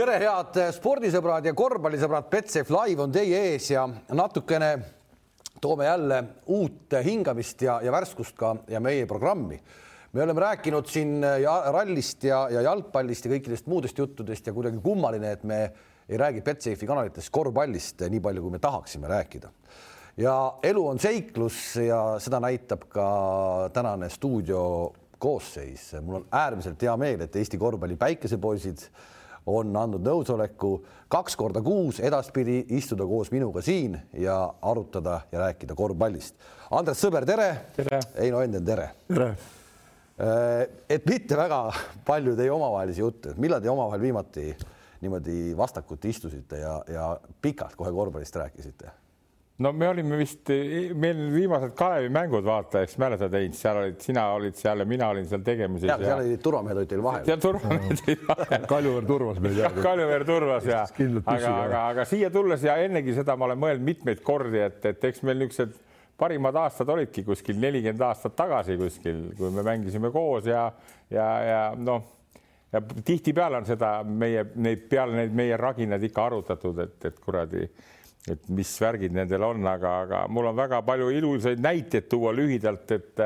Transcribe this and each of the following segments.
tere, head spordisõbrad ja korvpallisõbrad, Betsafe Live on teie ees ja natukene toome jälle uut hingamist ja, ja värskust ka ja meie programmi. me oleme rääkinud siin ja rallist ja, ja jalgpallist ja kõikidest muudest juttudest ja kuidagi kummaline, et me ei räägi Betsafe'i kanalites korvpallist nii palju, kui me tahaksime rääkida. ja elu on seiklus ja seda näitab ka tänane stuudio koosseis. mul on äärmiselt hea meel, et Eesti korvpalli päikesepoisid on andnud nõusoleku kaks korda kuus edaspidi istuda koos minuga siin ja arutada ja rääkida korvpallist. Andres Sõber, tere, tere.. Heino Enden, tere. tere. et mitte väga palju teie omavahelisi jutte, millal te omavahel viimati niimoodi vastakuti istusite ja, ja pikalt kohe korvpallist rääkisite? No me olime vist, meil viimased Kalevi mängud, vaata, eks mäletad, Heinz, seal olid, sina olid seal ja mina olin seal tegemises. ja, seal olid turvamehed olid teil vahel. seal turvamehed olid vahel. Kaljuveer turvas meid. jah, Kaljuveer turvas ja, aga, aga, aga siia tulles ja ennegi seda ma olen mõelnud mitmeid kordi, et, et eks meil niisugused parimad aastad olidki kuskil nelikümmend aastat tagasi kuskil, kui me mängisime koos ja, ja, ja noh, ja tihtipeale on seda meie, neid peale neid meie raginaid ikka arutatud, et, et kuradi et mis värgid nendel on, aga, aga mul on väga palju ilusaid näiteid tuua lühidalt, et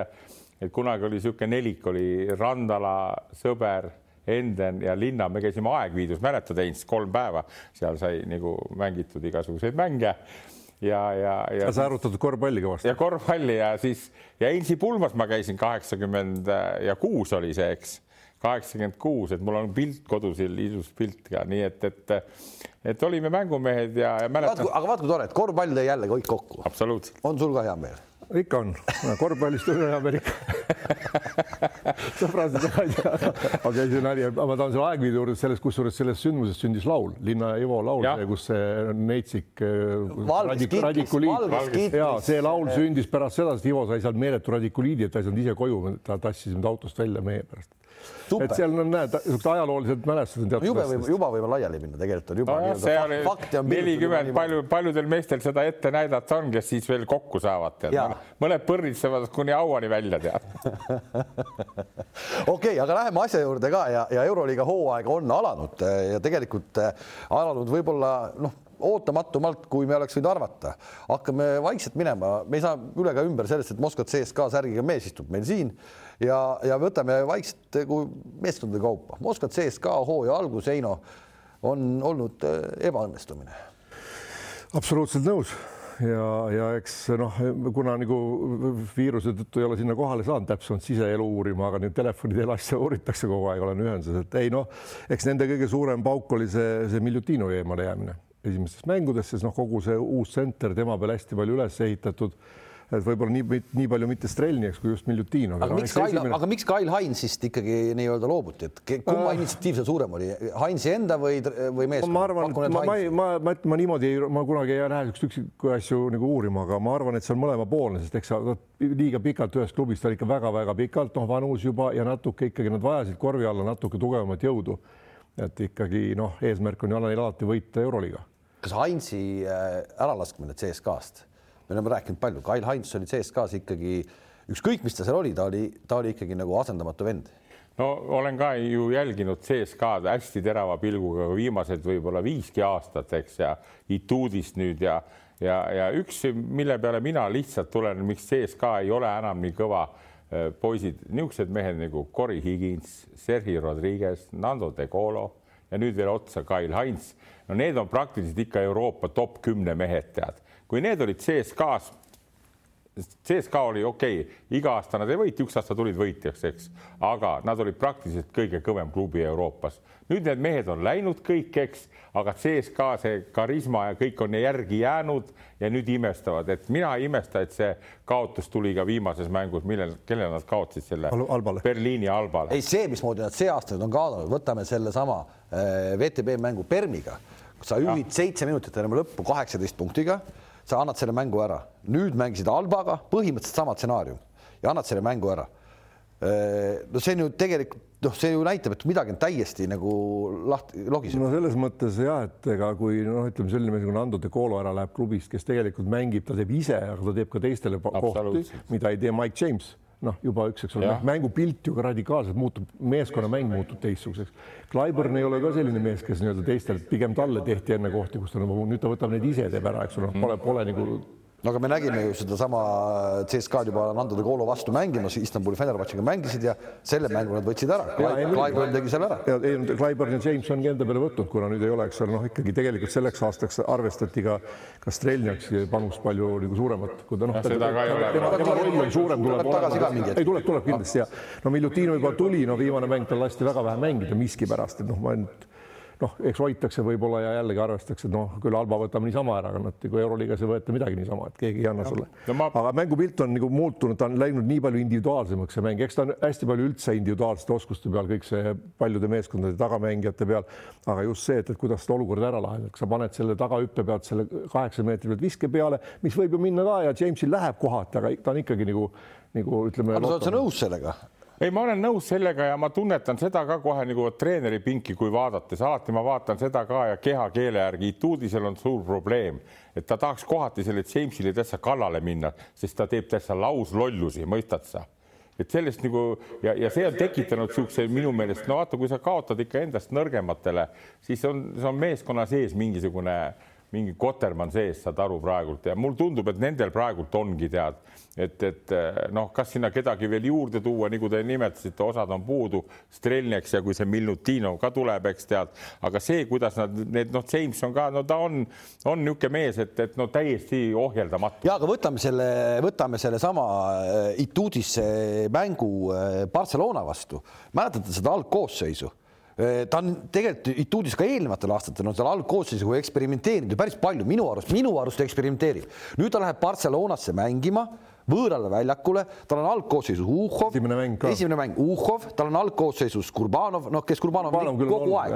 et kunagi oli niisugune nelik, oli Randala, Sõber, Enden ja Linna, me käisime Aegviidus, mäletad, Heinz, kolm päeva, seal sai nagu mängitud igasuguseid mänge ja, ja, ja. sa arutad korvpalli kõvasti. ja korvpalli ja siis ja Heinzi pulmas ma käisin kaheksakümmend ja kuus oli see, eks kaheksakümmend kuus, et mul on pilt kodus, ilus pilt ka, nii et, et et olime mängumehed ja, ja mäletan. aga vaat kui tore, et korvpall tõi jälle kõik kokku. absoluutselt. on sul ka hea meel? ikka on, korvpallist on hea meel ikka sõbrad, aga see nali, ma tahan selle aegviidu juurde sellest, kusjuures sellest sündmusest sündis laul, Linna Ivo laul, kus see Neitsik radik, radikuliit ja see laul sündis pärast seda, sest Ivo sai seal meeletu radikuliidi, et ta ei saanud ise koju, ta tassis mind autost välja meie pärast et seal on, näed, niisugused ajaloolised mälestused no,. jube võib, juba võime laiali minna, tegelikult on juba no,. see oli nelikümmend, palju, paljudel meestel seda ette näidata on, kes siis veel kokku saavad, tead. mõned põrnitsevad kuni hauani välja, tead. okei, aga läheme asja juurde ka ja, ja Euroliiga hooaeg on alanud ja tegelikult äh, alanud võib-olla noh ootamatumalt, kui me oleks võinud arvata. hakkame vaikselt minema, me ei saa üle ega ümber sellest, et Moskva CSKA särgiga mees istub meil siin ja, ja võtame vaikselt kui meeskondade kaupa. Moskva CSKA hooaja algus, Heino, on olnud äh, ebaõnnestumine. absoluutselt nõus ja, ja eks noh, kuna nagu viiruse tõttu ei ole sinna kohale saanud täpsemalt siseelu uurima, aga nüüd telefoni teel asja uuritakse kogu aeg, olen ühenduses, et ei noh, eks nende kõige suurem pauk oli see, see Miljutinovi eemale jäämine esimestes mängudes, siis noh, kogu see uus tsenter tema peale hästi palju üles ehitatud et võib-olla nii, nii palju mitte Strelniaks kui just Miljutinov. aga miks Kail, esimene... aga miks Kail Hainsist ikkagi nii-öelda loobuti, et kumma äh... initsiatiiv seal suurem oli, Hainsi enda või, või meeskond? ma arvan, ma, ma, ma, ma, ma niimoodi, ma kunagi ei lähe niisuguseid üksiku asju nagu uurima, aga ma arvan, et see on mõlemapoolne, sest eks sa liiga pikalt ühes klubis, ta oli ikka väga-väga pikalt, noh, vanus juba ja natuke ikkagi nad vajasid korvi alla natuke tugevamat jõudu. et ikkagi noh, eesmärk on ju alati võita Euroliiga. kas Hainsi äh, äralaskmine CSKA-st me oleme rääkinud palju, Kail Heinz oli CSKA-s ikkagi ükskõik, mis ta seal oli, ta oli, ta oli ikkagi nagu asendamatu vend. no olen ka ju jälginud CSKA-d hästi terava pilguga viimased võib-olla viiski aastat, eks ja Ituudist nüüd ja ja, ja üks, mille peale mina lihtsalt tulen, miks CSKA ei ole enam nii kõva äh, poisid, niisugused mehed nagu Cory Higins, Sergei Rodriguez, Nando De Colo ja nüüd veel otsa Kail Heinz. no need on praktiliselt ikka Euroopa top kümne mehed, tead kui need olid CSKA-s, CSKA oli okei okay,, iga aasta nad ei võiti, üks aasta tulid võitjaks, eks, aga nad olid praktiliselt kõige kõvem klubi Euroopas. nüüd need mehed on läinud kõik, eks, aga CSKA see karisma ja kõik on järgi jäänud ja nüüd imestavad, et mina ei imesta, et see kaotus tuli ka viimases mängus, millel, kellele nad kaotasid selle Al albale. Berliini albale. ei, see, mismoodi nad see aasta on kaotanud, võtame sellesama äh, VTB mängu Permiga, sa juhid seitse minutit enne lõppu kaheksateist punktiga sa annad selle mängu ära. nüüd mängisid Albaga põhimõtteliselt sama stsenaarium ja annad selle mängu ära. no see on ju tegelikult noh, see ju näitab, et midagi on täiesti nagu lahti logiseb. no selles mõttes jah, et ega kui noh, ütleme selline mees nagu Nando De Colo ära läheb klubist, kes tegelikult mängib, ta teeb ise, aga ta teeb ka teistele kohti, mida ei tee Mike James noh, juba üks, eks ole, noh, mängupilt ju ka radikaalselt muutub, meeskonnamäng muutub teistsuguseks. Clyburn ei ole ka selline mees, kes nii-öelda teistelt, pigem talle tehti enne kohti, kus ta nagu nüüd ta võtab neid ise, teeb ära, eks ole, pole, pole nagu no aga me nägime ju sedasama CSKA-d juba Nando de Colo vastu mängimas, Istanbuli Fenerbahce'iga mängisid ja selle mängu nad võtsid ära. Clyburn tegi selle ära. ja ei, Clyburn ja James ongi enda peale võtnud, kuna nüüd ei ole, eks ole, noh, ikkagi tegelikult selleks aastaks arvestati ka, ka Strelniaksi panust palju nagu suuremat, kui ta noh. seda ka ei ole. tema, roll on suurem, tuleb tagasi ka mingi hetk. ei tuleb, tuleb kindlasti ja no Miljutinov juba tuli, no viimane mäng tal lasti väga vähe mängida miskipärast, et noh, ma nüüd noh, eks hoitakse võib-olla ja jällegi arvestatakse, et noh, küll Alba võtame niisama ära, aga noh, kui Euroliigas ei võeta midagi niisama, et keegi ei anna sulle no,. Ma... aga mängupilt on nagu muutunud, ta on läinud nii palju individuaalsemaks, see mäng, eks ta on hästi palju üldse individuaalsete oskuste peal, kõik see paljude meeskondade tagamängijate peal. aga just see, et, et kuidas seda olukorda ära lahendada, sa paned selle tagahüppe pealt selle kaheksa meetri pealt viske peale, mis võib ju minna ka ja Jamesil läheb kohati, aga ta on ikkagi nagu, nagu ütleme. aga sa oled sa nõus sellega? Ei, ma olen nõus sellega ja ma tunnetan seda ka kohe nagu treeneri pinki, kui vaadates, alati ma vaatan seda ka ja kehakeele järgi, Ituudisel on suur probleem, et ta tahaks kohati selle Jamesile täitsa kallale minna, sest ta teeb täitsa lauslollusi, mõistad sa? et sellest nagu ja, ja see on tekitanud niisuguse minu meelest, no vaata, kui sa kaotad ikka endast nõrgematele, siis on, see on meeskonna sees mingisugune mingi kotermann sees, saad aru praegult ja mulle tundub, et nendel praegult ongi tead, et, et noh, kas sinna kedagi veel juurde tuua, nagu te nimetasite, osad on puudu, Strelniaks ja kui see Milnutinov ka tuleb, eks tead, aga see, kuidas nad need noh, James on ka, no ta on, on niisugune mees, et, et no täiesti ohjeldamatu. ja aga võtame selle, võtame sellesama äh, Itudisse mängu äh, Barcelona vastu, mäletate seda algkoosseisu ta on tegelikult Ituudis ka eelnevatel aastatel on seal algkoosseisuga eksperimenteerinud ju päris palju, minu arust, minu arust eksperimenteerib. nüüd ta läheb Barcelonasse mängima võõrale väljakule, tal on algkoosseisus Uhhov, esimene mäng ka, esimene mäng Uhhov, tal on algkoosseisus Kurbanov, noh, kes Kurbanov kogu aeg,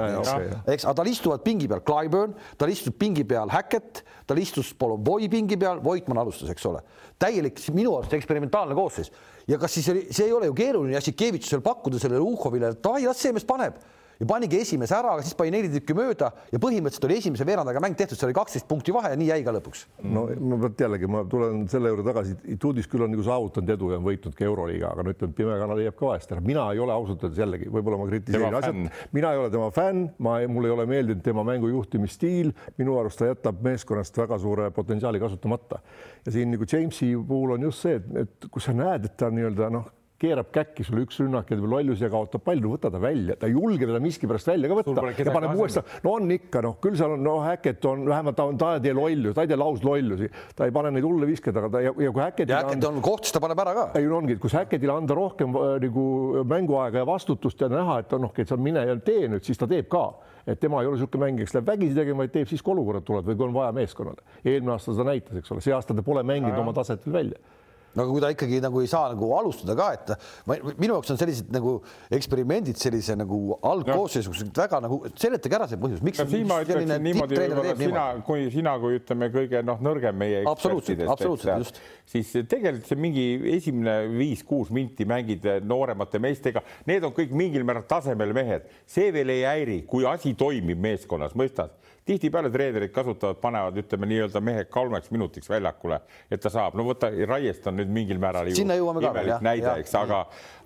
eks, aga tal istuvad pingi peal Clyburn, tal istub pingi peal Hackett, tal istus Polovoi pingi peal, Voitmann alustas, eks ole, täielik minu arust eksperimentaalne koosseis. Ja kas siis see ei ole ju keeruline Jassikevitšusel pakkuda sellele Uhhovile, et davai, las see mees paneb ja panigi esimese ära, aga siis pani neli tükki mööda ja põhimõtteliselt oli esimese veerandaga mäng tehtud, seal oli kaksteist punkti vahe ja nii jäi ka lõpuks. no ma pean jällegi, ma tulen selle juurde tagasi, Itudis küll on nagu saavutanud edu ja on võitnud ka Euroliiga, aga no ütleme, Pime Kanal jääb ka vahest ära, mina ei ole ausalt öeldes jällegi, võib-olla ma kritiseerin asjad, mina ei ole tema fänn, ma, mul ei ole meeldinud tema mängu juhtimisstiil, minu arust ta jätab meeskonnast väga suure potentsiaali kasutamata. Ja siin nagu Jamesi puhul on just see, et, et kus sa näed, et ta nii-öelda noh keerab käkki sulle üks rünnak ja teeb lollusi ja kaotab palli, võta ta välja, ta ei julge teda miskipärast välja ka võtta ja paneb uuesti, no on ikka noh, küll seal on noh, Häkket on vähemalt ta on, ta ei tee lollu, ta ei tee lauslollusi, ta ei pane neid hulle viskeid, aga ta ja, ja kui Häkket. ja Häkket on koht, siis ta paneb ära ka. ei no ongi, kus Häketile anda rohkem äh, nagu mänguaega ja vastutust ja näha, et noh, et sa mine ja tee nüüd, siis ta teeb ka et tema ei ole niisugune mängija, kes läheb vägisi tegema, vaid teeb siis, kui olukorrad tulevad või kui on vaja meeskonnale. eelmine aasta seda näitas, eks ole, see aasta ta pole mänginud oma taset veel välja no aga kui ta ikkagi nagu ei saa nagu alustada ka, et ma, minu jaoks on sellised nagu eksperimendid sellise nagu algkoosseisuga no. väga nagu seletage ära see põhjus, miks. siin ma ütleksin niimoodi, sina, kui sina, kui ütleme, kõige noh, nõrgem meie absoluutselt, absoluutselt just. siis tegelikult see mingi esimene viis-kuus minti mängid nooremate meestega, need on kõik mingil määral tasemel mehed, see veel ei häiri, kui asi toimib meeskonnas, mõistad tihtipeale treenerid kasutavad, panevad, ütleme nii-öelda mehe kolmeks minutiks väljakule, et ta saab, no võta, Raiest on nüüd mingil määral ju imelik näide, eks, aga,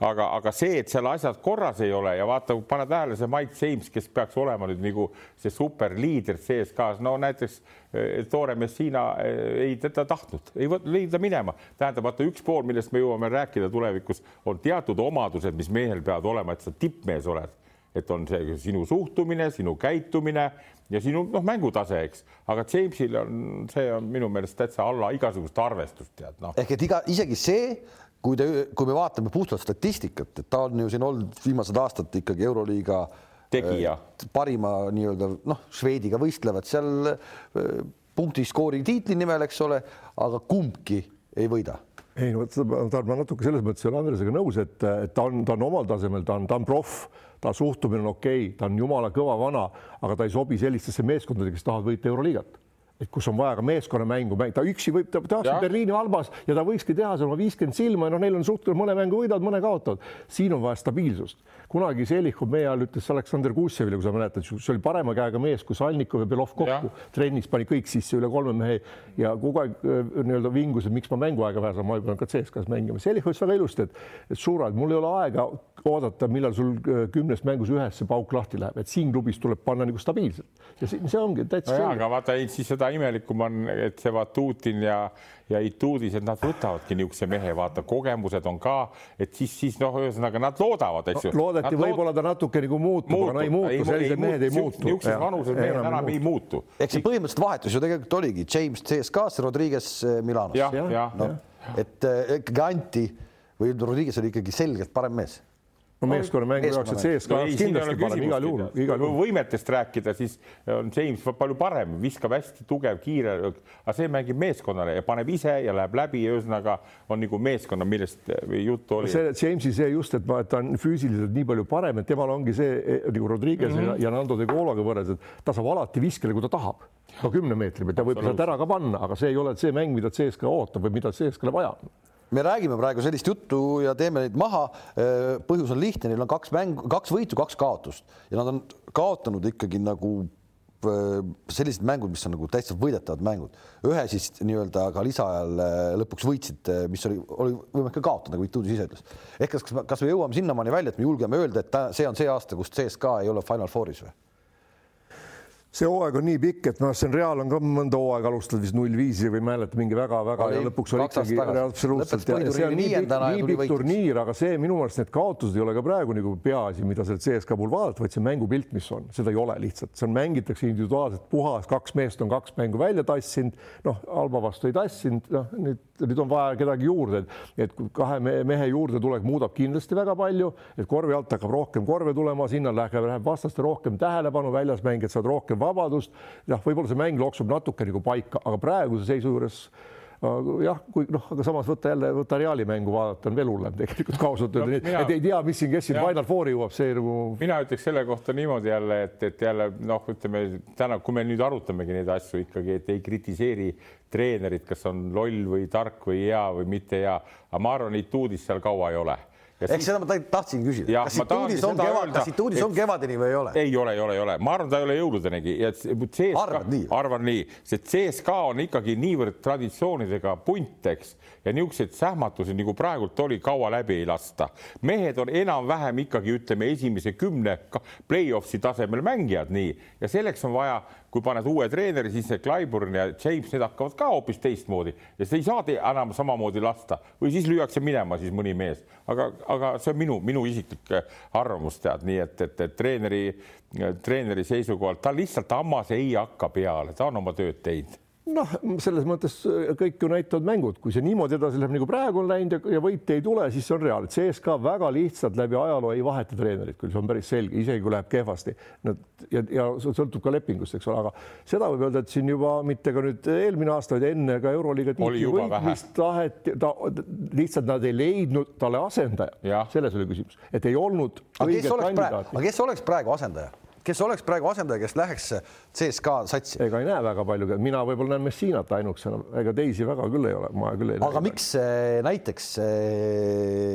aga, aga see, et seal asjad korras ei ole ja vaata, pane tähele, see Mike James, kes peaks olema nüüd nagu see superliider CSKA-s, no näiteks eh, Tore Messina eh, ei teda tahtnud, ei leida minema, tähendab, vaata üks pool, millest me jõuame rääkida tulevikus, on teatud omadused, mis mehel peavad olema, et sa tippmees oled et on see sinu suhtumine, sinu käitumine ja sinu noh, mängutase, eks, aga Jamesil on, see on minu meelest täitsa alla igasugust arvestust, tead noh. ehk et iga, isegi see, kui te, kui me vaatame puhtalt statistikat, et ta on ju siin olnud viimased aastad ikkagi Euroliiga tegija. äh,, parima nii-öelda noh, Šveediga võistlevad seal äh, punktiskoori tiitli nimel, eks ole, aga kumbki ei võida. Ei no vot, ma natuke selles mõttes ei ole Andresega nõus, et, et ta on, ta on omal tasemel, ta on, ta on proff ta suhtumine on okei okay,, ta on jumala kõva vana, aga ta ei sobi sellistesse meeskondadesse, kes tahavad võita Euroliigat et kus on vaja ka meeskonnamängu mäng, ta üksi võib, ta tahaks. Berliini albas ja ta võikski teha seal oma viiskümmend silma ja noh, neil on suhteliselt mõne mängu võidavad, mõne kaotavad. siin on vaja stabiilsust. Kunagi Selichov meie ajal ütles Aleksander Kussevile, kui sa mäletad, see oli parema käega mees kui Salnikov ja Belov kokku Jah. trennis pani kõik sisse üle kolme mehe ja kogu aeg nii-öelda vingus, et miks ma mänguaega vähe saan, ma pean ka CSKA-s mängima. Selichov ütles väga ilusti, et, et suured, mul ei ole aega oodata, millal sul kümnest mängus ühes see pauk lahti läheb, et siin klubis tuleb panna nagu stabiilselt ja see, ongi täitsa no aga vaata, siis seda imelikum on, et see Vatutin ja, ja Ituudis, et nad võtavadki niisuguse mehe, vaata, kogemused on ka, et siis, siis noh, ühesõnaga nad loodavad, eks ju no, loodeti võib-olla ta natuke nagu muutub, aga no ei muutu, sellised mehed ei muutu. niisuguses vanuses mehed enam ei muutu. eks see põhimõtteliselt vahetus ju tegelikult oligi James CSKA-sse, Rodriguez eh, Milanos. no, et eh, ikkagi anti või Rodriguez oli ikkagi selgelt parem mees. No meeskonnamängu jaoks, et. CSKA jaoks kindlasti parem igal juhul, igal juhul. võimetest rääkida, siis on James palju parem, viskab hästi tugev, kiire, aga see mängib meeskonnale ja paneb ise ja läheb läbi ühesõnaga on nagu meeskonna, millest juttu oli. see Jamesi see just, et ma, et ta on füüsiliselt nii palju parem, et temal ongi see eh, nagu Rodriguez mm -hmm. ja Nando de Cologa võrreldes, et ta saab alati viskele, kui ta tahab, ka kümne meetri pealt, ta võib sealt ära ka panna, aga see ei ole see mäng, mida CSKA ootab või mida CSKA-le vaja on me räägime praegu sellist juttu ja teeme neid maha. põhjus on lihtne, neil on kaks mängu, kaks võitu, kaks kaotust ja nad on kaotanud ikkagi nagu äh, sellised mängud, mis on nagu täitsa võidetavad mängud. ühe siis nii-öelda ka lisaajal äh, lõpuks võitsid, mis oli, oli võimalik ka kaotada, nagu Ituudis ise ütles. ehk kas, kas me jõuame sinnamaani välja, et me julgeme öelda, et ta, see on see aasta, kus CSKA ei ole Final Fouris või? See hooaeg on nii pikk, et noh, see on Real on ka mõnda hooaega alustanud vist null viisi või ei mäleta mingi väga-väga ja lõpuks oli ikkagi absoluutselt ja see on nii pikk, nii pikk turniir, aga see minu meelest need kaotused ei ole ka praegu nagu peaasi, mida seal CSKA puhul vaadata, vaid see mängupilt, mis on, seda ei ole lihtsalt, seal mängitakse individuaalselt puhas, kaks meest on kaks mängu välja tassinud, noh, Alba vastu ei tassinud, noh nüüd, nüüd on vaja kedagi juurde, et, et kahe me- mehe juurde tulek muudab kindlasti väga palju, et korvi alt hakkab rohkem korve tulema, sinna läheb, läheb vastaste rohkem tähelepanu, väljas mängijad saavad rohkem vabadust. jah, võib-olla see mäng loksub natuke nagu paika, aga praeguse seisu juures jah, kui noh, aga samas võtta jälle, võtta Reali mängu vaadata on veel hullem tegelikult ka ausalt öelda No, et, et ei tea, mis siin, kes siin. Final Fouri jõuab, see nagu mina ütleks selle kohta niimoodi jälle, et, et jälle noh, ütleme täna, kui me nüüd arutamegi neid asju ikkagi, et ei kritiseeri treenerit, kas on loll või tark või hea või mitte hea, aga ma arvan, Ituudis seal kaua ei ole. Ehk seda ma tahtsin küsida, kas ma tahangi Ituudis on kevad, kas Ituudis et- on kevadeni või ei ole? ei ole, ei ole, ei ole, ma arvan, ta ei ole jõuludenegi ja CSKA, Arvad nii? arvan nii, sest CSKA on ikkagi niivõrd traditsioonidega punt, eks, ja niisuguseid sähmatusi nagu praegult oli, kaua läbi ei lasta. mehed on enam-vähem ikkagi ütleme esimese kümne play-off'i tasemel mängijad, nii ja selleks on vaja, kui paned uue treeneri, siis see Clyburn ja James, need hakkavad ka hoopis teistmoodi. Ja seda ei saa enam samamoodi lasta. Või siis lüüakse minema siis mõni mees, aga, aga see on minu, minu isiklik äh, arvamus tead, nii et, et, et treeneri, treeneri seisukohalt ta lihtsalt hammas ei hakka peale, ta on oma tööd teinud noh, selles mõttes äh, kõik ju näitavad mängud, kui see niimoodi edasi läheb, nagu praegu on läinud ja, ja võite ei tule, siis see on reaalne. CSKA väga lihtsalt läbi ajaloo ei vaheta treenerit, küll see on päris selge, isegi kui läheb kehvasti. Nad ja, ja see sõltub ka lepingust, eks ole, aga seda võib öelda, et siin juba mitte ka nüüd eelmine aasta, vaid enne ka Euroliiga Oli tiitli võitmist taheti, ta lihtsalt nad ei leidnud talle asendajat. Jah. selles oli küsimus, et ei olnud aga kes oleks praegu asendaja, kes oleks praegu asendaja, kes läheks CSKA satsi? ega ei näe väga palju, mina võib-olla näen Messinat ainukesena, ega teisi väga küll ei ole, ma küll ei näe. aga miks eh, näiteks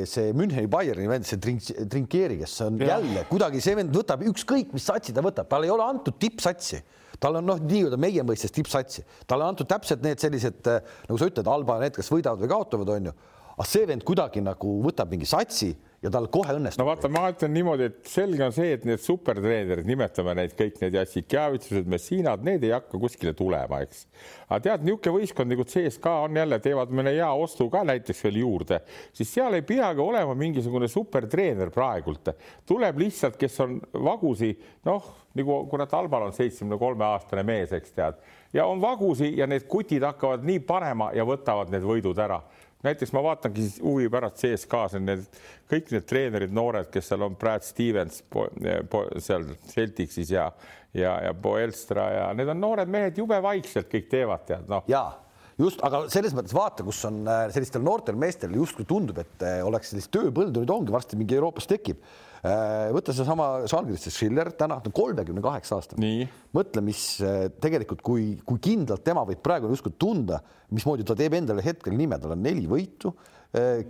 see Müncheni Bayerni vend, see Trink- Trinkieri, kes on ja. jälle kuidagi see vend võtab ükskõik, mis satsi ta võtab, talle ei ole antud tippsatsi tal on noh, nii-öelda meie mõistes tippsatsi, talle on antud täpselt need sellised, nagu sa ütled, Alba, need, kes võidavad või kaotavad, onju. aga see vend kuidagi nagu võtab mingi satsi ja tal kohe õnnestub no vaata, ma ütlen niimoodi, et selge on see, et need supertreenerid, nimetame neid kõik need Jassikjavitsused, Messinad, need ei hakka kuskile tulema, eks. aga tead, niisugune võistkond nagu CSKA on jälle, teevad mõne hea ostu ka näiteks veel juurde, siis seal ei peagi olema mingisugune supertreener praegult. tuleb lihtsalt, kes on vagusi, noh, nagu kurat, Albal on seitsmekümne kolme aastane mees, eks tead, ja on vagusi ja need kutid hakkavad nii panema ja võtavad need võidud ära näiteks ma vaatangi siis huvi pärast CSKA-s on need kõik need treenerid, noored, kes seal on, Brad Stevens po, po, seal Celticsis ja, ja, ja Poelstra ja need on noored mehed, jube vaikselt kõik teevad, tead noh. ja, just, aga selles mõttes vaata, kus on äh, sellistel noortel meestel justkui tundub, et äh, oleks sellist tööpõldu, nüüd ongi varsti mingi Euroopas tekib. võta seesama Žalgiris Schiller, täna on kolmekümne kaheksa aastane. mõtle, mis tegelikult, kui, kui kindlalt tema võib praegu justkui tunda, mismoodi ta teeb endale hetkel nime, tal on neli võitu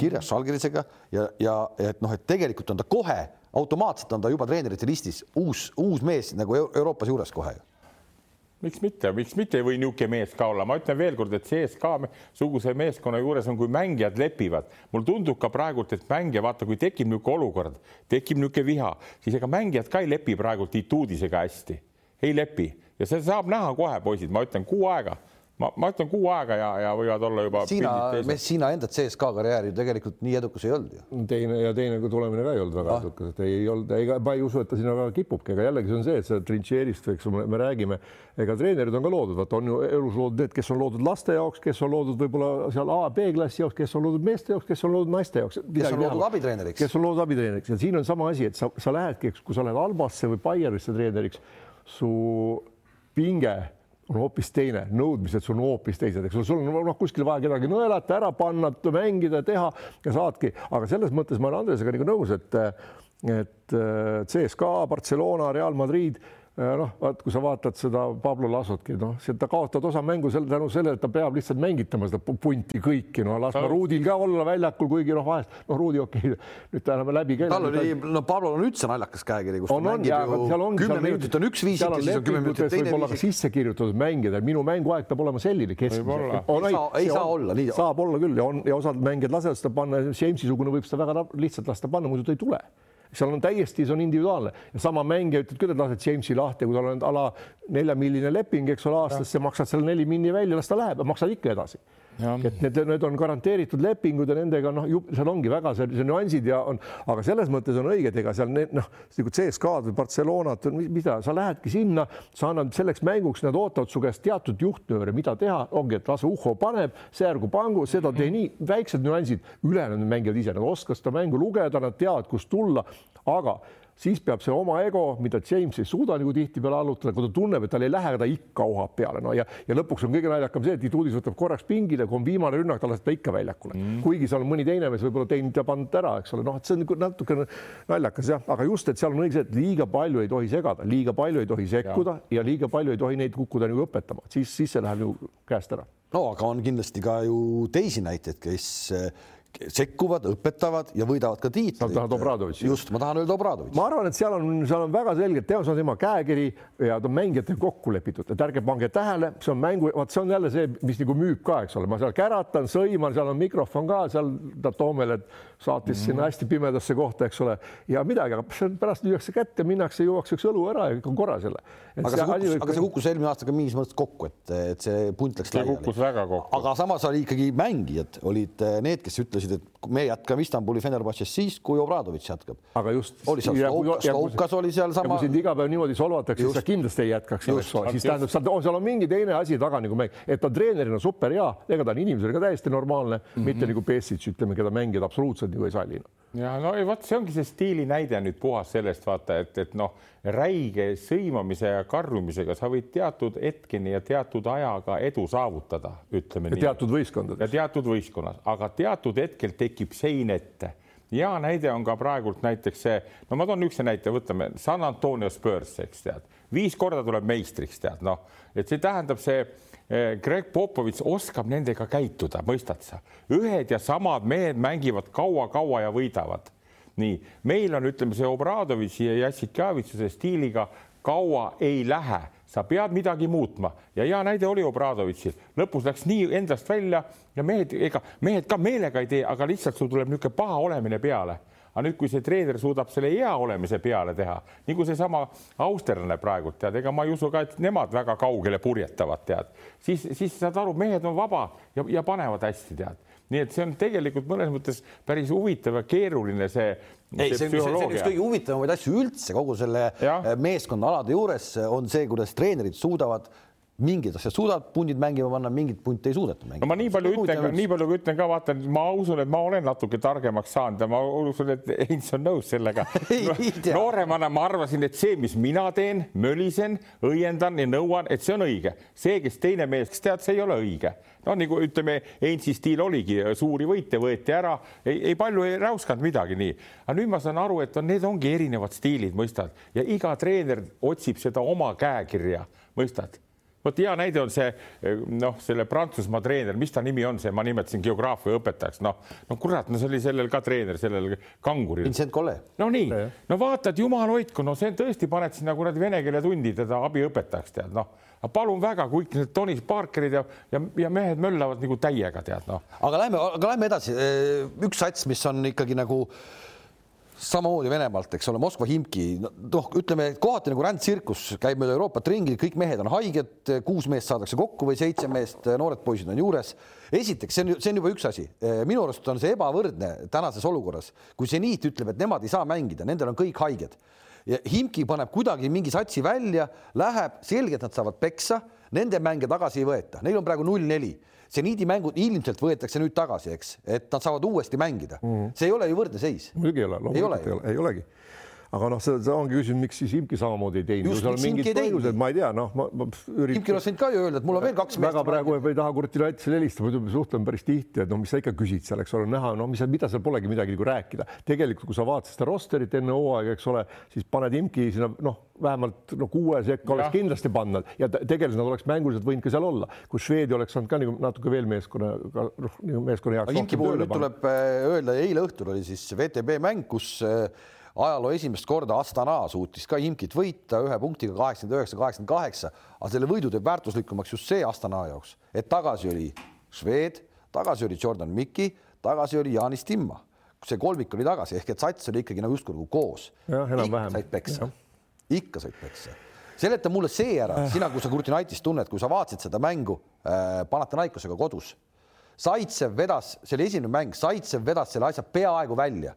kirjas Žalgirisega ja, ja et noh, et tegelikult on ta kohe automaatselt on ta juba treenerite listis uus, uus mees nagu Euroopas juures kohe ju miks mitte, miks mitte ei või niisugune mees ka olla, ma ütlen veelkord, et CSKA suguse meeskonna juures on, kui mängijad lepivad, mulle tundub ka praegult, et mängija, vaata, kui tekib niisugune olukord, tekib niisugune viha, siis ega mängijad ka ei lepi praegult Ituudisega hästi, ei lepi. Ja see saab näha kohe, poisid, ma ütlen kuu aega ma, ma ütlen kuu aega ja, ja võivad olla juba. Siina, Siina enda CSKA karjäär ju tegelikult nii edukas ei olnud ju. teine ja teine tulemine ka ei olnud väga ah. edukas, et ei, ei olnud, ega ma ei usu, et ta sinna väga kipubki, aga jällegi see on see, et see trinšeerist, eks me, me räägime, ega treenerid on ka loodud, vaata on ju elus loodud need, kes on loodud laste jaoks, kes on loodud võib-olla seal A, B-klassi jaoks, kes on loodud meeste jaoks, kes on loodud naiste jaoks. kes on loodud abitreeneriks. kes on loodud abitreeneriks ja siin on sama asi, et sa, sa lähedki, kui sa lähed Albasse või Bayernisse treeneriks, su pinge on hoopis teine, nõudmised sul on hoopis teised, eks ole, sul on noh, kuskil vaja kedagi nõelata, ära panna, mängida, teha ja saadki, aga selles mõttes ma olen Andresega nagu nõus, et et CSKA, Barcelona, Real Madrid noh, vaat kui sa vaatad seda Pablo Lasotki, noh, ta kaotad osa mängu selle tänu sellele, et ta peab lihtsalt mängitama seda punti kõiki, no las ma Ruudil ka olla väljakul, kuigi noh, vahest noh, Ruudi okei okay,, nüüd ta enam läbi tal oli, no Pablol on üldse naljakas käekiri, kus on, ta mängib on, ju kümme minutit on üks viisik ja siis on kümme minutit teine viisik. sisse kirjutatud mängida, minu mänguaeg peab olema selline keskmine. ei saa, ei saa olla nii. saab olla küll ja on ja osad mängijad lasevad seda panna, Jamesi-sugune võib seda väga lihtsalt lasta panna, muidu ta ei tule seal on täiesti, see on individuaalne. Ja sama mängija ütleb küll, et lased Jamesi lahti, kui tal on ala neljamiljone leping, eks ole, aastas, maksad selle neli minni välja, las ta läheb, maksad ikka edasi et need, need on garanteeritud lepingud ja nendega noh, seal ongi väga see nüansid ja on, aga selles mõttes on õige, et ega seal need noh, nagu CSKA-d või Barcelonat mida, sa lähedki sinna, sa annad selleks mänguks, nad ootavad su käest teatud juhtnööre, mida teha, ongi, et las Uhho paneb, Särgu pangu, seda tee nii, väiksed nüansid, ülejäänud mängivad ise, nad oskavad seda mängu lugeda, nad teavad, kust tulla, aga siis peab see oma ego, mida James ei suuda nagu tihtipeale allutada, kui ta tunneb, et tal ei lähe, ta ikka ohab peale, no ja, ja lõpuks on kõige naljakam see, et Ituudis võtab korraks pingile, kui on viimane rünnak, ta laseb ta ikka väljakule. Mm., kuigi seal on mõni teine mees võib-olla teinud ja pannud ära, eks ole, noh, et see on nagu natukene naljakas jah, aga just, et seal on õige see, et liiga palju ei tohi segada, liiga palju ei tohi sekkuda ja, ja liiga palju ei tohi neid kukkuda nagu õpetama, siis, siis see läheb ju käest ära. no aga on kindlasti ka ju teisi näiteid, kes sekkuvad, õpetavad ja võidavad ka tiitleid. sa tahad Obradovitši? just, ma tahan öelda Obradovitši. ma arvan, et seal on, seal on väga selgelt, teos on tema käekiri ja ta on mängijatel kokku lepitud, et ärge pange tähele, see on mängu, vot see on jälle see, mis nagu müüb ka, eks ole, ma seal käratan, sõiman, seal on mikrofon ka seal ta Toomele saatis mm -hmm. sinna hästi pimedasse kohta, eks ole, ja midagi, aga pärast lüüakse kätte, minnakse, juuakse üks õlu ära ja kõik on korras jälle. aga see kukkus, aga see kukkus eelmine aasta ka mingis mõttes kokku, et, et see punt läks laiali. aga samas oli ikkagi mängijad olid need, kes ütlesid, et me jätkame Istanbuli Fenerbahce'is siis, kui Obradovitš jätkab. aga just. oli seal Stoukas, Stoukas oli seal sama. kui sind iga päev niimoodi solvatakse, siis sa kindlasti ei jätkaks, siis tähendab, seal on mingi teine asi taga nagu mäng, et ta treenerina super hea, ega ta on inimesena ka täiesti normaalne mm, -hmm. mitte nagu Pesic, ütleme, keda mängijad absoluutselt nagu ei salli ja no vot, see ongi see stiili näide nüüd puhas sellest vaata, et, et noh, räige sõimamise ja karjumisega sa võid teatud hetkeni ja teatud ajaga edu saavutada, ütleme teatud võistkondades. ja teatud võistkonnas, aga teatud hetkel tekib sein ette hea näide on ka praegult näiteks see, no ma toon niisuguse näite, võtame San Antonio Spurs, eks tead, viis korda tuleb meistriks, tead noh, et see tähendab see Eh, Greg Popovitš oskab nendega käituda, mõistad sa? ühed ja samad mehed mängivad kaua-kaua ja võidavad. nii, meil on, ütleme, see Obradovitši ja Jassikjavitsuse stiiliga kaua ei lähe, sa pead midagi muutma. Ja hea näide oli Obradovitšil, lõpus läks nii endast välja ja mehed, ega mehed ka meelega ei tee, aga lihtsalt sul tuleb niisugune paha olemine peale. Aga nüüd, kui see treener suudab selle hea olemise peale teha, nagu seesama austerlane praegult tead, ega ma ei usu ka, et nemad väga kaugele purjetavad, tead, siis, siis saad aru, mehed on vaba ja, ja panevad hästi, tead. Nii et see on tegelikult mõnes mõttes päris huvitav ja keeruline see. Ei, see, see, see on üks kõige huvitavamaid asju üldse kogu selle ja. meeskonna alade juures on see, kuidas treenerid suudavad mingid asjad suudavad pundid mängima panna, mingid punte ei suudeta mängima. no ma nii palju ütlen nii palju kui ütlen ka, vaatan, ma usun, et ma olen natuke targemaks saanud ja ma usun, et Heinz on nõus sellega nooremana ma arvasin, et see, mis mina teen, mölisen, õiendan ja nõuan, et see on õige. see, kes teine mees, kes tead, see ei ole õige. no nagu ütleme, Heinzi stiil oligi, suuri võite võeti ära, ei palju ei räuskanud midagi nii. aga nüüd ma saan aru, et on, need ongi erinevad stiilid, mõistad, ja iga treener otsib seda oma käekirja, mõistad vot hea näide on see noh, selle Prantsusmaa treener, mis ta nimi on, see ma nimetasin geograafia õpetajaks, noh, no kurat, no see oli sellel ka treener, sellel kanguril. Vincent Kolle. no nii, no vaatad, jumal hoidku, no see tõesti paned sinna kuradi vene keele tundi teda abiõpetajaks, tead noh, palun väga, kõik need Tony Parkerid ja, ja, ja mehed möllavad nagu täiega, tead noh. aga lähme, aga lähme edasi. üks sats, mis on ikkagi nagu samamoodi Venemaalt, eks ole, Moskva Himki, noh, ütleme kohati nagu rändtsirkus käib mööda Euroopat ringi, kõik mehed on haiged, kuus meest saadakse kokku või seitse meest, noored poisid on juures. esiteks, see on, see on juba üks asi, minu arust on see ebavõrdne tänases olukorras, kui seniit ütleb, et nemad ei saa mängida, nendel on kõik haiged. Ja Himki paneb kuidagi mingi satsi välja, läheb, selgelt nad saavad peksa, nende mänge tagasi ei võeta, neil on praegu null neli seniidi mängud ilmselt võetakse nüüd tagasi, eks, et nad saavad uuesti mängida mm. -hmm. see ei ole ju võrdne seis. muidugi ei ole, loomulikult ei, ole, ei olegi aga noh, see, see ongi küsimus, miks siis Imki samamoodi ei teinud, seal on mingid põhjused, ma ei tea, noh, ma, ma üritan. Imkil oleks võinud ka ju öelda, et mul on veel kaks meest. väga praegu ei taha Kurtinatisele helistada, muidu me suhtleme päris tihti, et no mis sa ikka küsid seal, eks ole, näha, no mis, mida seal polegi midagi nagu rääkida. tegelikult, kui sa vaatasid seda rosterit enne hooaega, eks ole, siis paned Imki sinna, noh, vähemalt no kuue sekka oleks kindlasti pannud ja tegelikult nad oleks mänguliselt võinud ka seal olla, kus Šveedi oleks saanud ka nagu natuke veel meeskonna, noh, nagu meeskonna heaks. Imki puhul nüüd tuleb äh, öelda, eile õhtul oli siis VTB mäng, kus äh, ajaloo esimest korda Astana suutis ka Imkit võita ühe punktiga kaheksakümmend üheksa, kaheksakümmend kaheksa, aga selle võidu teeb väärtuslikumaks just see Astana jaoks, et tagasi oli Šved, tagasi oli Jordan Mikki, tagasi oli Jaanis Timma, see kolmik oli tagasi ehk et sats oli ikkagi nagu justkui nagu koos. said peksa, ikka said peksa. Seleta mulle see ära, sina, kui sa Kurtinaitis tunned, kui sa vaatasid seda mängu äh, Panathinaikosega kodus, Saitsev vedas, see oli esimene mäng, Saitsev vedas selle asja peaaegu välja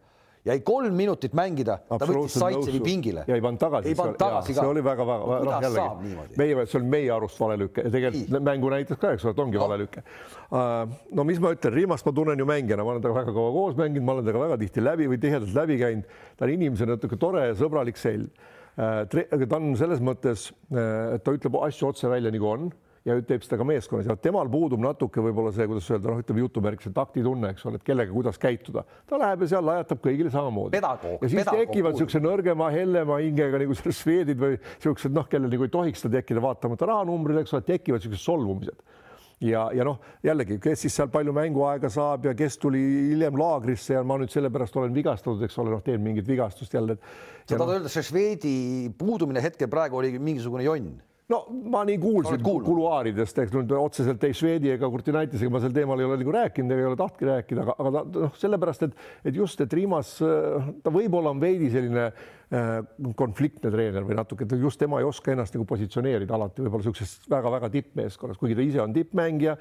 jäi kolm minutit mängida, ta võttis Saitsevi pingile. ja ei pannud tagasi. ei pannud tagasi ka. see oli väga-väga, noh jällegi meie, see oli meie arust valelüke ja tegelikult Nii. mängu näitas ka, eks ole, et ongi no. valelüke uh,. no mis ma ütlen, Riimast ma tunnen ju mängijana, ma olen temaga väga kaua koos mänginud, ma olen temaga väga tihti läbi või tihedalt läbi käinud. ta on inimesena natuke tore ja sõbralik selg uh,. ta on selles mõttes, uh, et ta ütleb asju otse välja, nagu on ja teeb seda ka meeskonnas ja temal puudub natuke võib-olla see, kuidas öelda, noh, ütleme jutumärkis taktitunne, eks ole, et kellega, kuidas käituda. ta läheb ja seal lajatab kõigile samamoodi. ja siis tekivad niisuguse nõrgema, hellema hingega nagu šveedid või niisugused noh, kellel nagu ei tohiks seda tekkida, vaatamata rahanumbrile, eks ole, tekivad niisugused solvumised ja, ja noh, jällegi, kes siis seal palju mänguaega saab ja kes tuli hiljem laagrisse ja ma nüüd sellepärast olen vigastatud, eks ole, noh, teen mingit vigastust jälle. sa tahad no, öelda, see Šveidi puudumine hetkel praegu oli mingisugune jonn? No ma nii kuulsin kuluaaridest, eks nüüd otseselt ei Šveidi ega Kurtinaitisega ma sel teemal ei ole nagu rääkinud ei ole tahtnud rääkida, aga, aga noh, sellepärast et, et just, et Rimas ta võib-olla on veidi selline äh, konfliktne treener või natuke, et just tema ei oska ennast nagu positsioneerida alati võib-olla niisuguses väga-väga tippmeeskonnas, kuigi ta ise on tippmängija.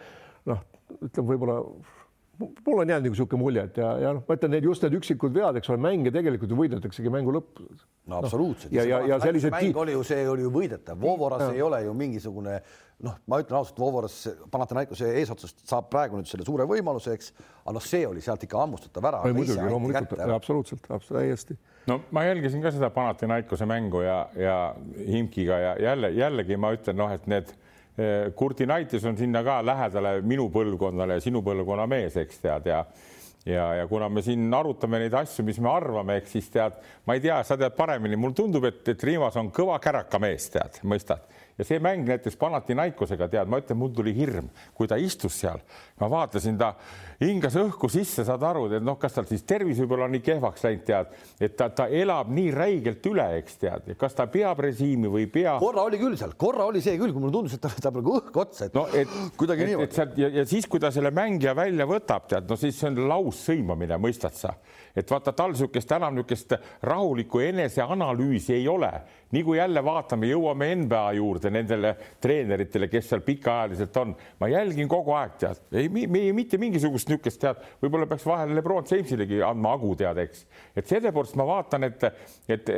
noh, ütleme võib-olla mul on jäänud nagu niisugune mulje, et ja, ja noh, ma ütlen, need just need üksikud vead, eks ole, mänge tegelikult ju võidetaksegi mängu lõppu. no absoluutselt no,. ja, ja, ja sellised. mäng oli ju, see oli ju võidetav, Vovoras ja. ei ole ju mingisugune noh, ma ütlen ausalt, Vovoras Panathinaikose eesotsast saab praegu nüüd selle suure võimaluse, eks, aga noh, see oli sealt ikka hammustatav ära. muidugi, loomulikult, absoluutselt, täiesti. no ma jälgisin ka seda Panathinaikose mängu ja, ja Himkiga ja jälle jällegi ma ütlen, noh, et need Kurtinaitis on sinna ka lähedale minu põlvkonnale ja sinu põlvkonna mees, eks tead ja ja, ja kuna me siin arutame neid asju, mis me arvame, ehk siis tead, ma ei tea, sa tead paremini, mulle tundub, et, et Riimas on kõva käraka mees, tead, mõistad ja see mäng näiteks Panathinaikosega, tead, ma ütlen, mul tuli hirm, kui ta istus seal, ma vaatasin, ta hingas õhku sisse, saad aru, et noh, kas tal siis tervis võib-olla nii kehvaks läinud, tead, et ta, ta elab nii räigelt üle, eks tead, kas ta peab režiimi või ei pea. korra oli küll seal, korra oli see küll, kui mulle tundus, et ta võtab nagu õhku otsa, et no et kuidagi niimoodi. ja, ja siis, kui ta selle mängija välja võtab, tead, no siis see on laussõimamine, mõistad sa, et vaata tal niisugust enam niisugust rahulikku eneseanalüüsi ei ole nii kui jälle vaatame, jõuame NBA juurde nendele treeneritele, kes seal pikaajaliselt on, ma jälgin kogu aeg, tead, ei, ei mitte mingisugust niisugust tead, võib-olla peaks vahel Lebron Jamesilegi andma agu, tead, eks. et seepärast ma vaatan, et, et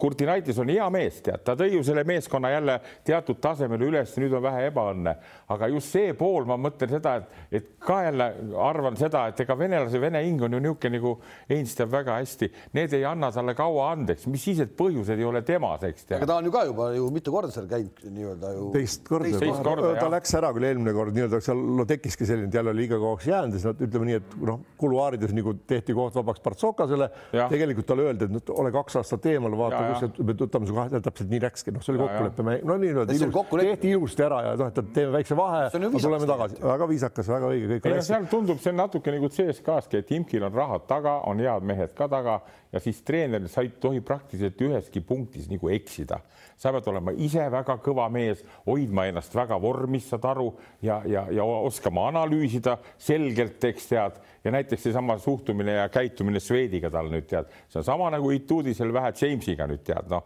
Kurtinaitis on hea mees, tead, ta tõi ju selle meeskonna jälle teatud tasemele üles, nüüd on vähe ebaõnne, aga just see pool, ma mõtlen seda, et, et ka jälle arvan seda, et ega venelase vene hing on ju niisugune nagu Heinz teab väga hästi, need ei anna talle kaua andeks, mis siis, et põhjused ei ole temas, eks. aga ta on ju ka juba ju mitu korda seal käinud nii-öelda ju. teist korda, teist korda, ta läks ära küll eelmine kord nii-öelda seal no tekkiski selline, et jälle oli liiga kauaks jäänud ja siis nad ütleme nii, et noh, kuluaarides nagu tehti koht vabaks Partsokasele. tegelikult talle öeldi, et ole kaks aastat eemal, vaata, kus me võtame su kahe, täpselt nii läkski, noh, see oli kokkulepe, no nii-öelda ilus, tehti ilusti ära ja noh, et teeme väikse vahe, tuleme tagasi, väga viisakas, väga õige, kõik. seal tundub see natuke nagu CSKA-ski, et Imkil on rahad taga, on head mehed ka taga ja siis treener, sa ei tohi praktiliselt üheski punktis nagu eksida. sa pead olema ise väga kõva mees, hoidma ennast väga vormis, saad aru, ja, ja, ja oskama analüüsida selgelt, eks tead. Ja näiteks seesama suhtumine ja käitumine Swediga tal nüüd tead, see on sama nagu Ituudisel vähe Jamesiga nüüd tead, noh,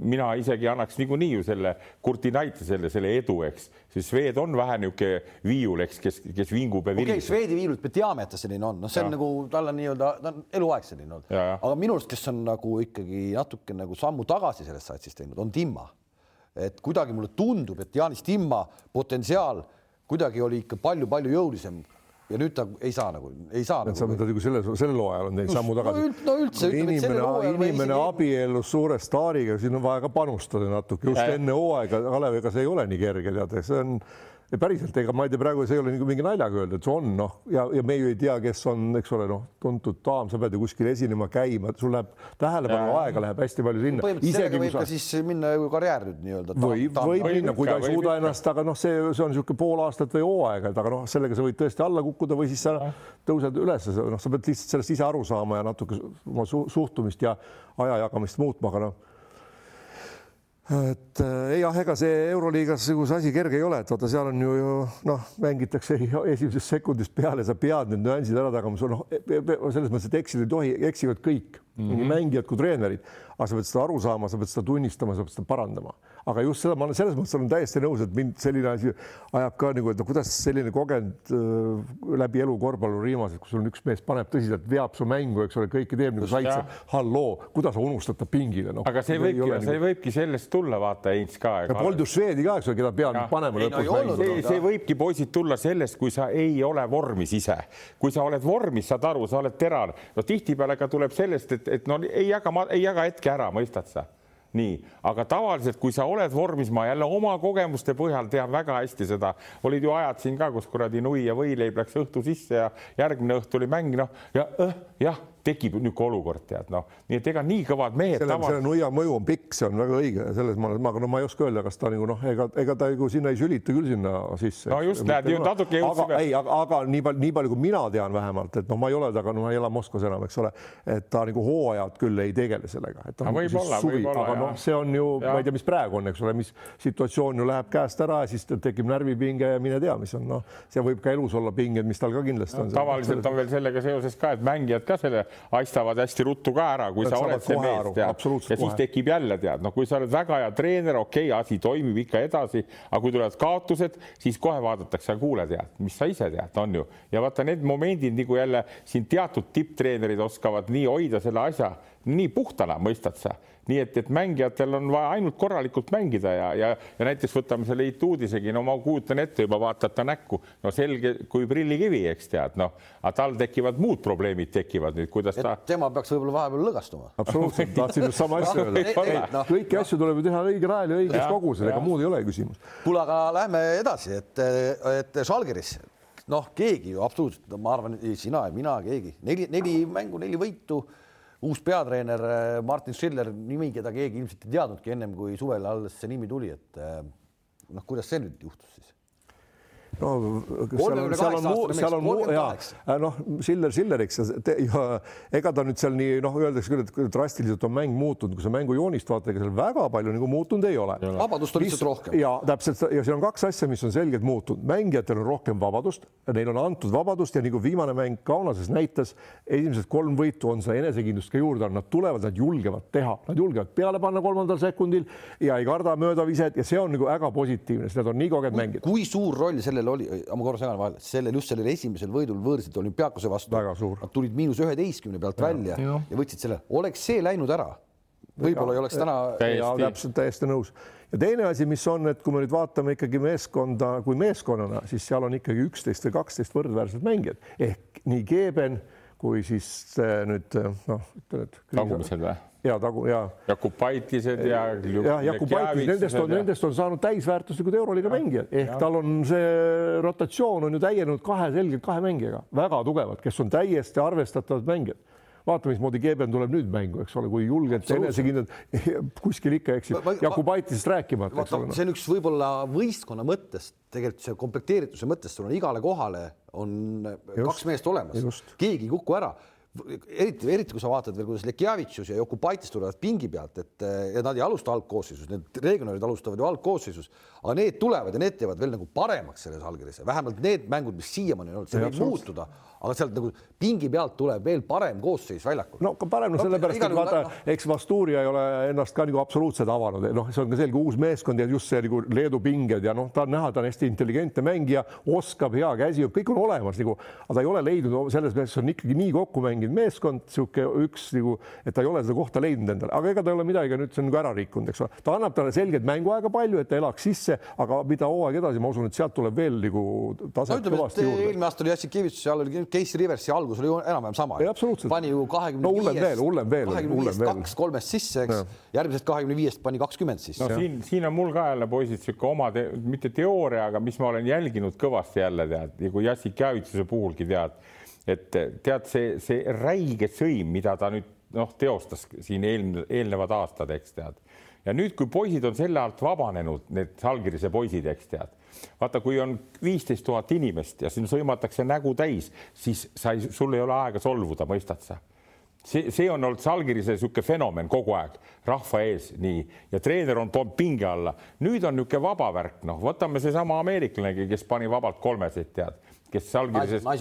mina isegi annaks niikuinii ju selle Kurti Naiti selle, selle edu, eks, see Swed on vähe niisugune viiul, eks, kes, kes vingub ja okei okay,, Swedi viiulit me teame, et ta selline on, noh, see on ja. nagu tal on nii-öelda, ta on eluaeg selline olnud, aga minu arust, kes on nagu ikkagi natuke nagu sammu tagasi sellest satsist teinud, on Timma. et kuidagi mulle tundub, et Jaanis Timma potentsiaal kuidagi oli ikka palju-palju jõulisem ja nüüd ta ei saa nagu, ei saa. sa mõtled nagu selle, sellel hooajal on teinud sammu tagasi no,? no üldse. inimene, inimene abiellus suure staariga, siin on vaja ka panustada natuke just ja, enne hooaega, Kalev, ega see ei ole nii kerge, tead, see on päriselt, ega ma ei tea, praegu see ei ole nagu mingi naljaga öeldud, see on noh, ja, ja me ju ei tea, kes on, eks ole, noh, tuntud daam, sa pead ju kuskil esinema käima, sul läheb tähelepanu aega läheb hästi palju sinna. isegi võib sa... ka siis minna ju karjäär nüüd nii-öelda. võib, võib minna, kui ta ei suuda ennast, aga noh, see, see on niisugune pool aastat või hooaega, et aga noh, sellega sa võid tõesti alla kukkuda või siis sa tõused üles, noh, sa pead lihtsalt sellest ise aru saama ja natuke oma suhtumist ja aja jagamist muutma, aga noh et jah, ega see Euroliigas see asi kerge ei ole, et vaata, seal on ju, ju noh, mängitakse esimesest sekundist peale, sa pead need nüansid ära tagama, sul noh, selles mõttes, et eksida ei tohi, eksivad kõik. Mm, -hmm. nii mängijad kui treenerid, aga sa pead seda aru saama, sa pead seda tunnistama, sa pead seda parandama aga just seda ma olen selles mõttes olen täiesti nõus, et mind selline asi ajab ka nagu, et no kuidas selline kogenud äh, läbi elu korvpalluri viimased, kus sul on üks mees paneb tõsiselt, veab su mängu, eks ole, kõike teeb nagu saitse. halloo, kuidas sa unustad ta pingile no,? aga see võibki, see nagu... võibki sellest tulla, vaata Heinz ka. polnud ju Šveedi ka, eks ole, keda peab panema lõpus no, mängu. see, see võibki poisid tulla sellest, kui sa ei ole vormis ise, kui sa oled vormis, saad aru, sa oled terane, no tihtipeale ka tuleb sellest, et, et no ei jaga, ei jaga hetke ära, mõistad sa nii, aga tavaliselt, kui sa oled vormis, ma jälle oma kogemuste põhjal tean väga hästi seda, olid ju ajad siin ka, kus kuradi nui ja võileib läks õhtu sisse ja järgmine õhtu oli mäng, noh ja õh, jah tekib niisugune olukord, tead noh, nii et ega nii kõvad mehed. selle tava..., selle nuia mõju on pikk, see on väga õige, selles ma olen, aga no ma ei oska öelda, kas ta nagu noh, ega, ega ta nagu sinna ei sülita küll sinna sisse. no just, näed, natuke jõudsime. ei, aga, aga nii palju, nii palju, kui mina tean vähemalt, et noh, ma ei ole temaga, no ma ei ela Moskvas enam, eks ole, et ta nagu hooajad küll ei tegele sellega, et ta on võib olla, suvi, aga noh, see on ju, ma ei tea, mis praegu on, eks ole, mis situatsioon ju läheb käest ära ja siis tekib närvipinge ja mine tea, mis on noh, see võib ka elus olla pinged, mis tal ka kindlasti on. tavaliselt on veel sellega seoses ka, et mängijad ka selle aistavad hästi ruttu ka ära, kui Nad sa oled see mees, tead, ja siis tekib jälle tead, noh, kui sa oled väga hea treener, okei okay,, asi toimib ikka edasi, aga kui tulevad kaotused, siis kohe vaadatakse, kuule, tead, mis sa ise tead, on ju, ja vaata need momendid nagu jälle siin teatud tipptreenerid oskavad nii hoida selle asja nii puhtana, mõistad sa nii et, et mängijatel on vaja ainult korralikult mängida ja, ja, ja näiteks võtame selle Ituudisegi, no ma kujutan ette juba vaatad ta näkku, no selge kui prillikivi, eks tead, noh, aga tal tekivad muud probleemid tekivad nüüd, kuidas et ta. tema peaks võib-olla vahepeal lõgastuma. absoluutselt, tahtsin just sama asja öelda. No. kõiki asju tuleb ju teha õigel ajal ja õiges koguses, ega muud ei ole küsimus. kuule, aga lähme edasi, et, et Žalgiris noh, keegi ju absoluutselt, ma arvan, sina ja mina, keegi neli, neli mängu, neli võitu uus peatreener äh, Martin Schiller, nimi, keda keegi ilmselt ei teadnudki ennem kui suvel alles see nimi tuli, et äh, noh, kuidas see nüüd juhtus siis? No seal on, 38 seal on, muu- seal on muu- ja 38. noh, Siller Silleriks ja, te- ja ega ta nüüd seal nii noh, öeldakse küll, et drastiliselt on mäng muutunud, kui sa mängujoonist vaatad, ega seal väga palju nagu muutunud ei ole. vabadust on lihtsalt rohkem. ja täpselt ja siin on kaks asja, mis on selgelt muutunud, mängijatel on rohkem vabadust, neile on antud vabadust ja nagu viimane mäng Kaunases näitas, esimesed kolm võitu on seda enesekindlust ka juurde andnud, nad tulevad, nad julgevad teha, nad julgevad peale panna kolmandal sekundil ja ei karda möödaviset ja see on nagu väga positiivne, sest nad on nii kogenud mängijad. kui suur roll sellel oli, ma korra segan vahele, sellel just sellel esimesel võidul võõrsil olümpiaakose vastu. Nad tulid miinus üheteistkümne pealt välja ja, ja võtsid selle, oleks see läinud ära, võib-olla ei oleks täna. Ja täpselt täiesti nõus. ja teine asi, mis on, et kui me nüüd vaatame ikkagi meeskonda kui meeskonnana, siis seal on ikkagi üksteist või kaksteist võrdväärset mängijat ehk nii Geeben kui siis äh, nüüd äh, noh, ütleme, et tagumised või? Ja tagu ja Jakubaitised ja. ja Jakubaitis, nendest on, nendest on saanud täisväärtuslikud euroliiga mängijad. Ehk tal on see rotatsioon on ju täienenud kahe selgelt kahe mängijaga, väga tugevad, kes on täiesti arvestatavad mängijad. Vaata, mismoodi Geeben tuleb nüüd mängu, eks ole, kui julgelt ja enesekindlalt kuskil ikka eksib Jakubaitisest rääkimata, ole. see on üks võib-olla võistkonna mõttest, tegelikult see komplekteerituse mõttes, sul on igale kohale on just, kaks meest olemas. keegi ei kuku ära. Eriti, eriti kui sa vaatad veel, kuidas Lekjavitšus ja Jokubaitis tulevad pingi pealt, et ja nad ei alusta algkoosseisus, need regionaalid alustavad ju algkoosseisus, aga need tulevad ja need teevad veel nagu paremaks selles allkirjas, vähemalt need mängud, mis siiamaani on olnud, see võib muutuda, aga sealt nagu pingi pealt tuleb veel parem koosseis väljakul. no parem no sellepärast, et vaata eks Vasturia ei ole ennast ka nagu absoluutselt avanud, noh, see on ka selge uus meeskond ja just see nagu Leedu pinged ja noh, ta on näha, ta on hästi intelligentne mängija, oskab hea käsi, kõik on olemas nagu, aga ta ei ole leidnud selles mõttes on ikkagi nii kokku mänginud meeskond, sihuke üks nagu, et ta ei ole seda kohta leidnud endale, aga ega ta ei ole midagi nüüd see on nagu ära rikkunud, eks ole, ta annab talle selgelt mänguaega palju, et ta elaks sisse, aga mida hooaeg edasi, ma usun, et sealt tuleb veel nagu no taset kõvasti juurde. eelmine aasta oli Jassikevitš, seal oli Casey Riversi algus oli ju enam-vähem sama pani ju kahekümne No hullem veel, hullem veel, hullem viiest veel. kaks kolmest sisse, eks, järgmisest kahekümne viiest pani kakskümmend sisse. No siin, siin on mul ka jälle poisid sihuke oma te, mitte teooria, aga mis ma olen jälginud kõvasti jälle tead ja kui Jassik Javitsuse puhulgi tead, et tead see, see räige sõim, mida ta nüüd noh, teostas siin eelnevad aastad, eks tead. Ja nüüd, kui poisid on selle alt vabanenud, need Salgirise poisid, eks tead. vaata, kui on viisteist tuhat inimest ja siin sõimatakse nägu täis, siis sa ei, sul ei ole aega solvuda, mõistad sa see, see on olnud Salgirise niisugune fenomen kogu aeg rahva ees, nii ja treener on toonud pinge alla. nüüd on niisugune vaba värk, noh, võtame seesama ameeriklanegi, kes pani vabalt kolmesid, tead, kes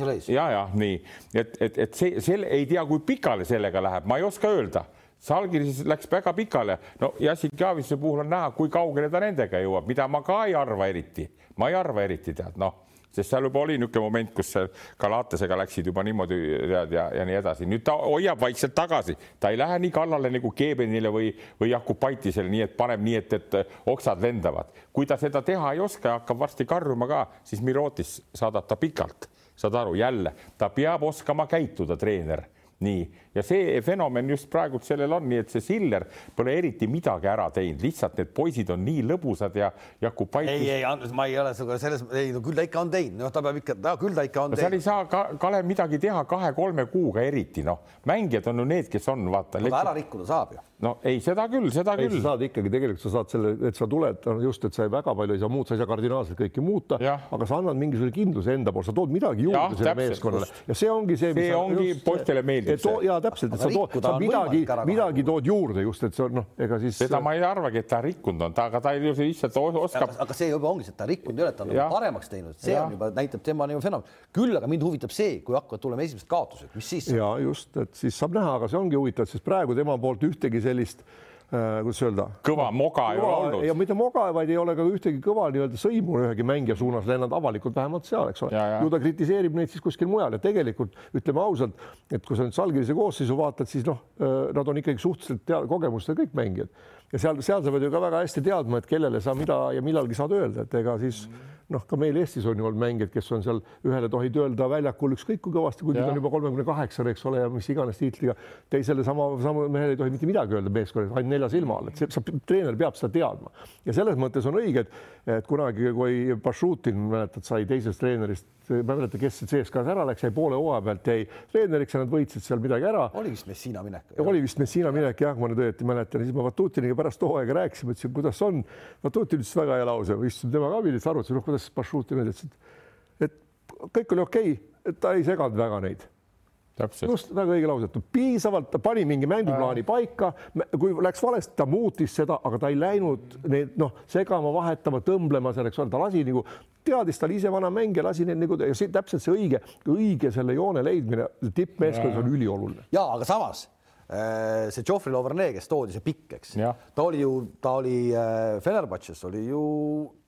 race. ja, ja nii, et, et, et see, selle ei tea, kui pikale sellega läheb, ma ei oska öelda. Salgirises läks väga pikale, no Jassik Javise puhul on näha, kui kaugele ta nendega jõuab, mida ma ka ei arva eriti, ma ei arva eriti, tead, noh sest seal juba oli niisugune moment, kus Galatesega läksid juba niimoodi tead ja, ja nii edasi. nüüd ta hoiab vaikselt tagasi, ta ei lähe nii kallale nagu Kebenile või, või Jakubaitisele, nii et paneb nii, et, et oksad lendavad. kui ta seda teha ei oska hakkab varsti karjuma ka, siis Mirotis saadab ta pikalt, saad aru, jälle ta peab oskama käituda, treener. Nii, ja see fenomen just praegult sellel on, nii et see Siller pole eriti midagi ära teinud, lihtsalt need poisid on nii lõbusad ja Jakubaitis ei, ei Andres, ma ei ole sinuga selles, ei no küll ta ikka on teinud, noh, ta peab ikka, küll ta ikka on no seal ei teinud. saa ka Kalev midagi teha kahe-kolme kuuga eriti noh, mängijad on ju need, kes on vaata. aga ära rikkuda saab ju. no ei, seda küll, seda ei, küll sa. saad ikkagi tegelikult, sa saad selle, et sa tuled no just, et sa ei väga palju ei saa muuta, sa ei saa kardinaalselt kõike muuta, aga sa annad mingisuguse kindluse enda poolt, sa tood midagi juurde sellele meeskonnale ja see ongi see, See ongi, poistele meeldib see. ja täpselt, et sa tood, sa on midagi midagi tood juurde just, et see on noh, ega siis seda ma ei arvagi, et ta rikkunud on, ta, aga ta lihtsalt os- oskab. aga see juba ongi see, et ta rikkunud ei ole, ta on nagu paremaks teinud, see Jah. on juba näitab tema nagu fenomen. küll aga mind huvitab see, kui hakkavad tulema esimesed kaotused, mis siis ja just, et siis saab näha, aga see ongi huvitav, sest praegu tema poolt ühtegi sellist äh, kuidas öelda? Kõva moga ei ole olnud. ja mitte moga, vaid ei ole ka ühtegi kõva nii-öelda sõimu ühegi mängija suunas lennanud avalikult vähemalt seal, eks ole. Ju ta kritiseerib neid siis kuskil mujal. Ja tegelikult ütleme ausalt, et kui sa nüüd Salgirise koosseisu vaatad, siis noh, nad on ikkagi suhteliselt tea- kogemustega kõik mängijad. Ja seal, seal sa pead ju ka väga hästi teadma, et kellele sa mida ja millalgi saad öelda, et ega siis noh, ka meil Eestis on ju olnud mängijaid, kes on seal ühele tohid öelda väljakul ükskõik kui kõvasti, kui ta on juba kolmekümne kaheksane, eks ole, ja mis iganes tiitliga, teisele sama, sama mehele ei tohi mitte midagi öelda meeskonnas, ainult nelja silma all, et see saab, treener peab seda teadma. Ja selles mõttes on õige, et, et kunagi, kui Bašutin, mäletad, sai teisest treenerist, ma ei mäleta, kes CSKA-s ära läks, jäi poole hooaja pealt jäi treeneriks ja nad võitsid seal midagi ära oli vist Messina minek. oli vist Messina minek jah, ma nüüd õieti mäletan, siis ma Vatutiniga pärast hooaega rääkisime, ütlesin, kuidas on. Vatutin ütles väga hea lause, istusime tema kabinetis, arutasime, noh, kuidas Bašutin ütles, et kõik oli okei okay., ta ei seganud väga neid just väga õige lause, et piisavalt, ta pani mingi mänguplaani paika, kui läks valesti, ta muutis seda, aga ta ei läinud neid noh, segama, vahetama, tõmblema seal, eks ole, ta lasi nagu, teadis, ta oli ise vana mängija, lasi neid nagu ja see täpselt see õige, õige selle joone leidmine tippmeeskonnas on ülioluline. ja aga samas äh, see Geoffrey Lauvernet, kes toodi, see pikk, eks, ta oli ju, ta oli äh, Fenerbahce's oli ju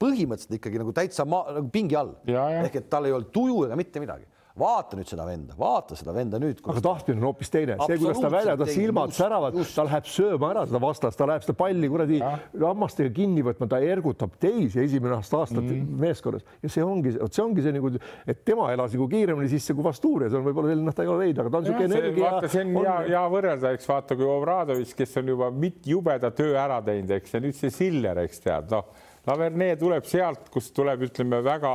põhimõtteliselt ikkagi nagu täitsa maa, nagu pingi all. Ehk et tal ei olnud tuju ega mitte midagi vaata nüüd seda venda, vaata seda venda nüüd. aga tahtmine on hoopis teine, see, kuidas ta välja, ta silmad säravad, ta läheb sööma ära seda vastast, ta läheb seda palli kuradi hammastega kinni võtma, ta ergutab teisi esimene aasta aastat mm. meeskonnas ja see ongi, vot see ongi see nagu, et tema elas nagu kiiremini sisse kui Vasturias on võib-olla selline, noh, ta ei ole leidnud, aga ta on niisugune energia. vaata, see on hea, hea võrrelda, eks vaata, kui Obradovitš, kes on juba jubeda töö ära teinud, eks ja nüüd see Siller, eks tead, noh Laverne tuleb sealt, kust tuleb, ütleme väga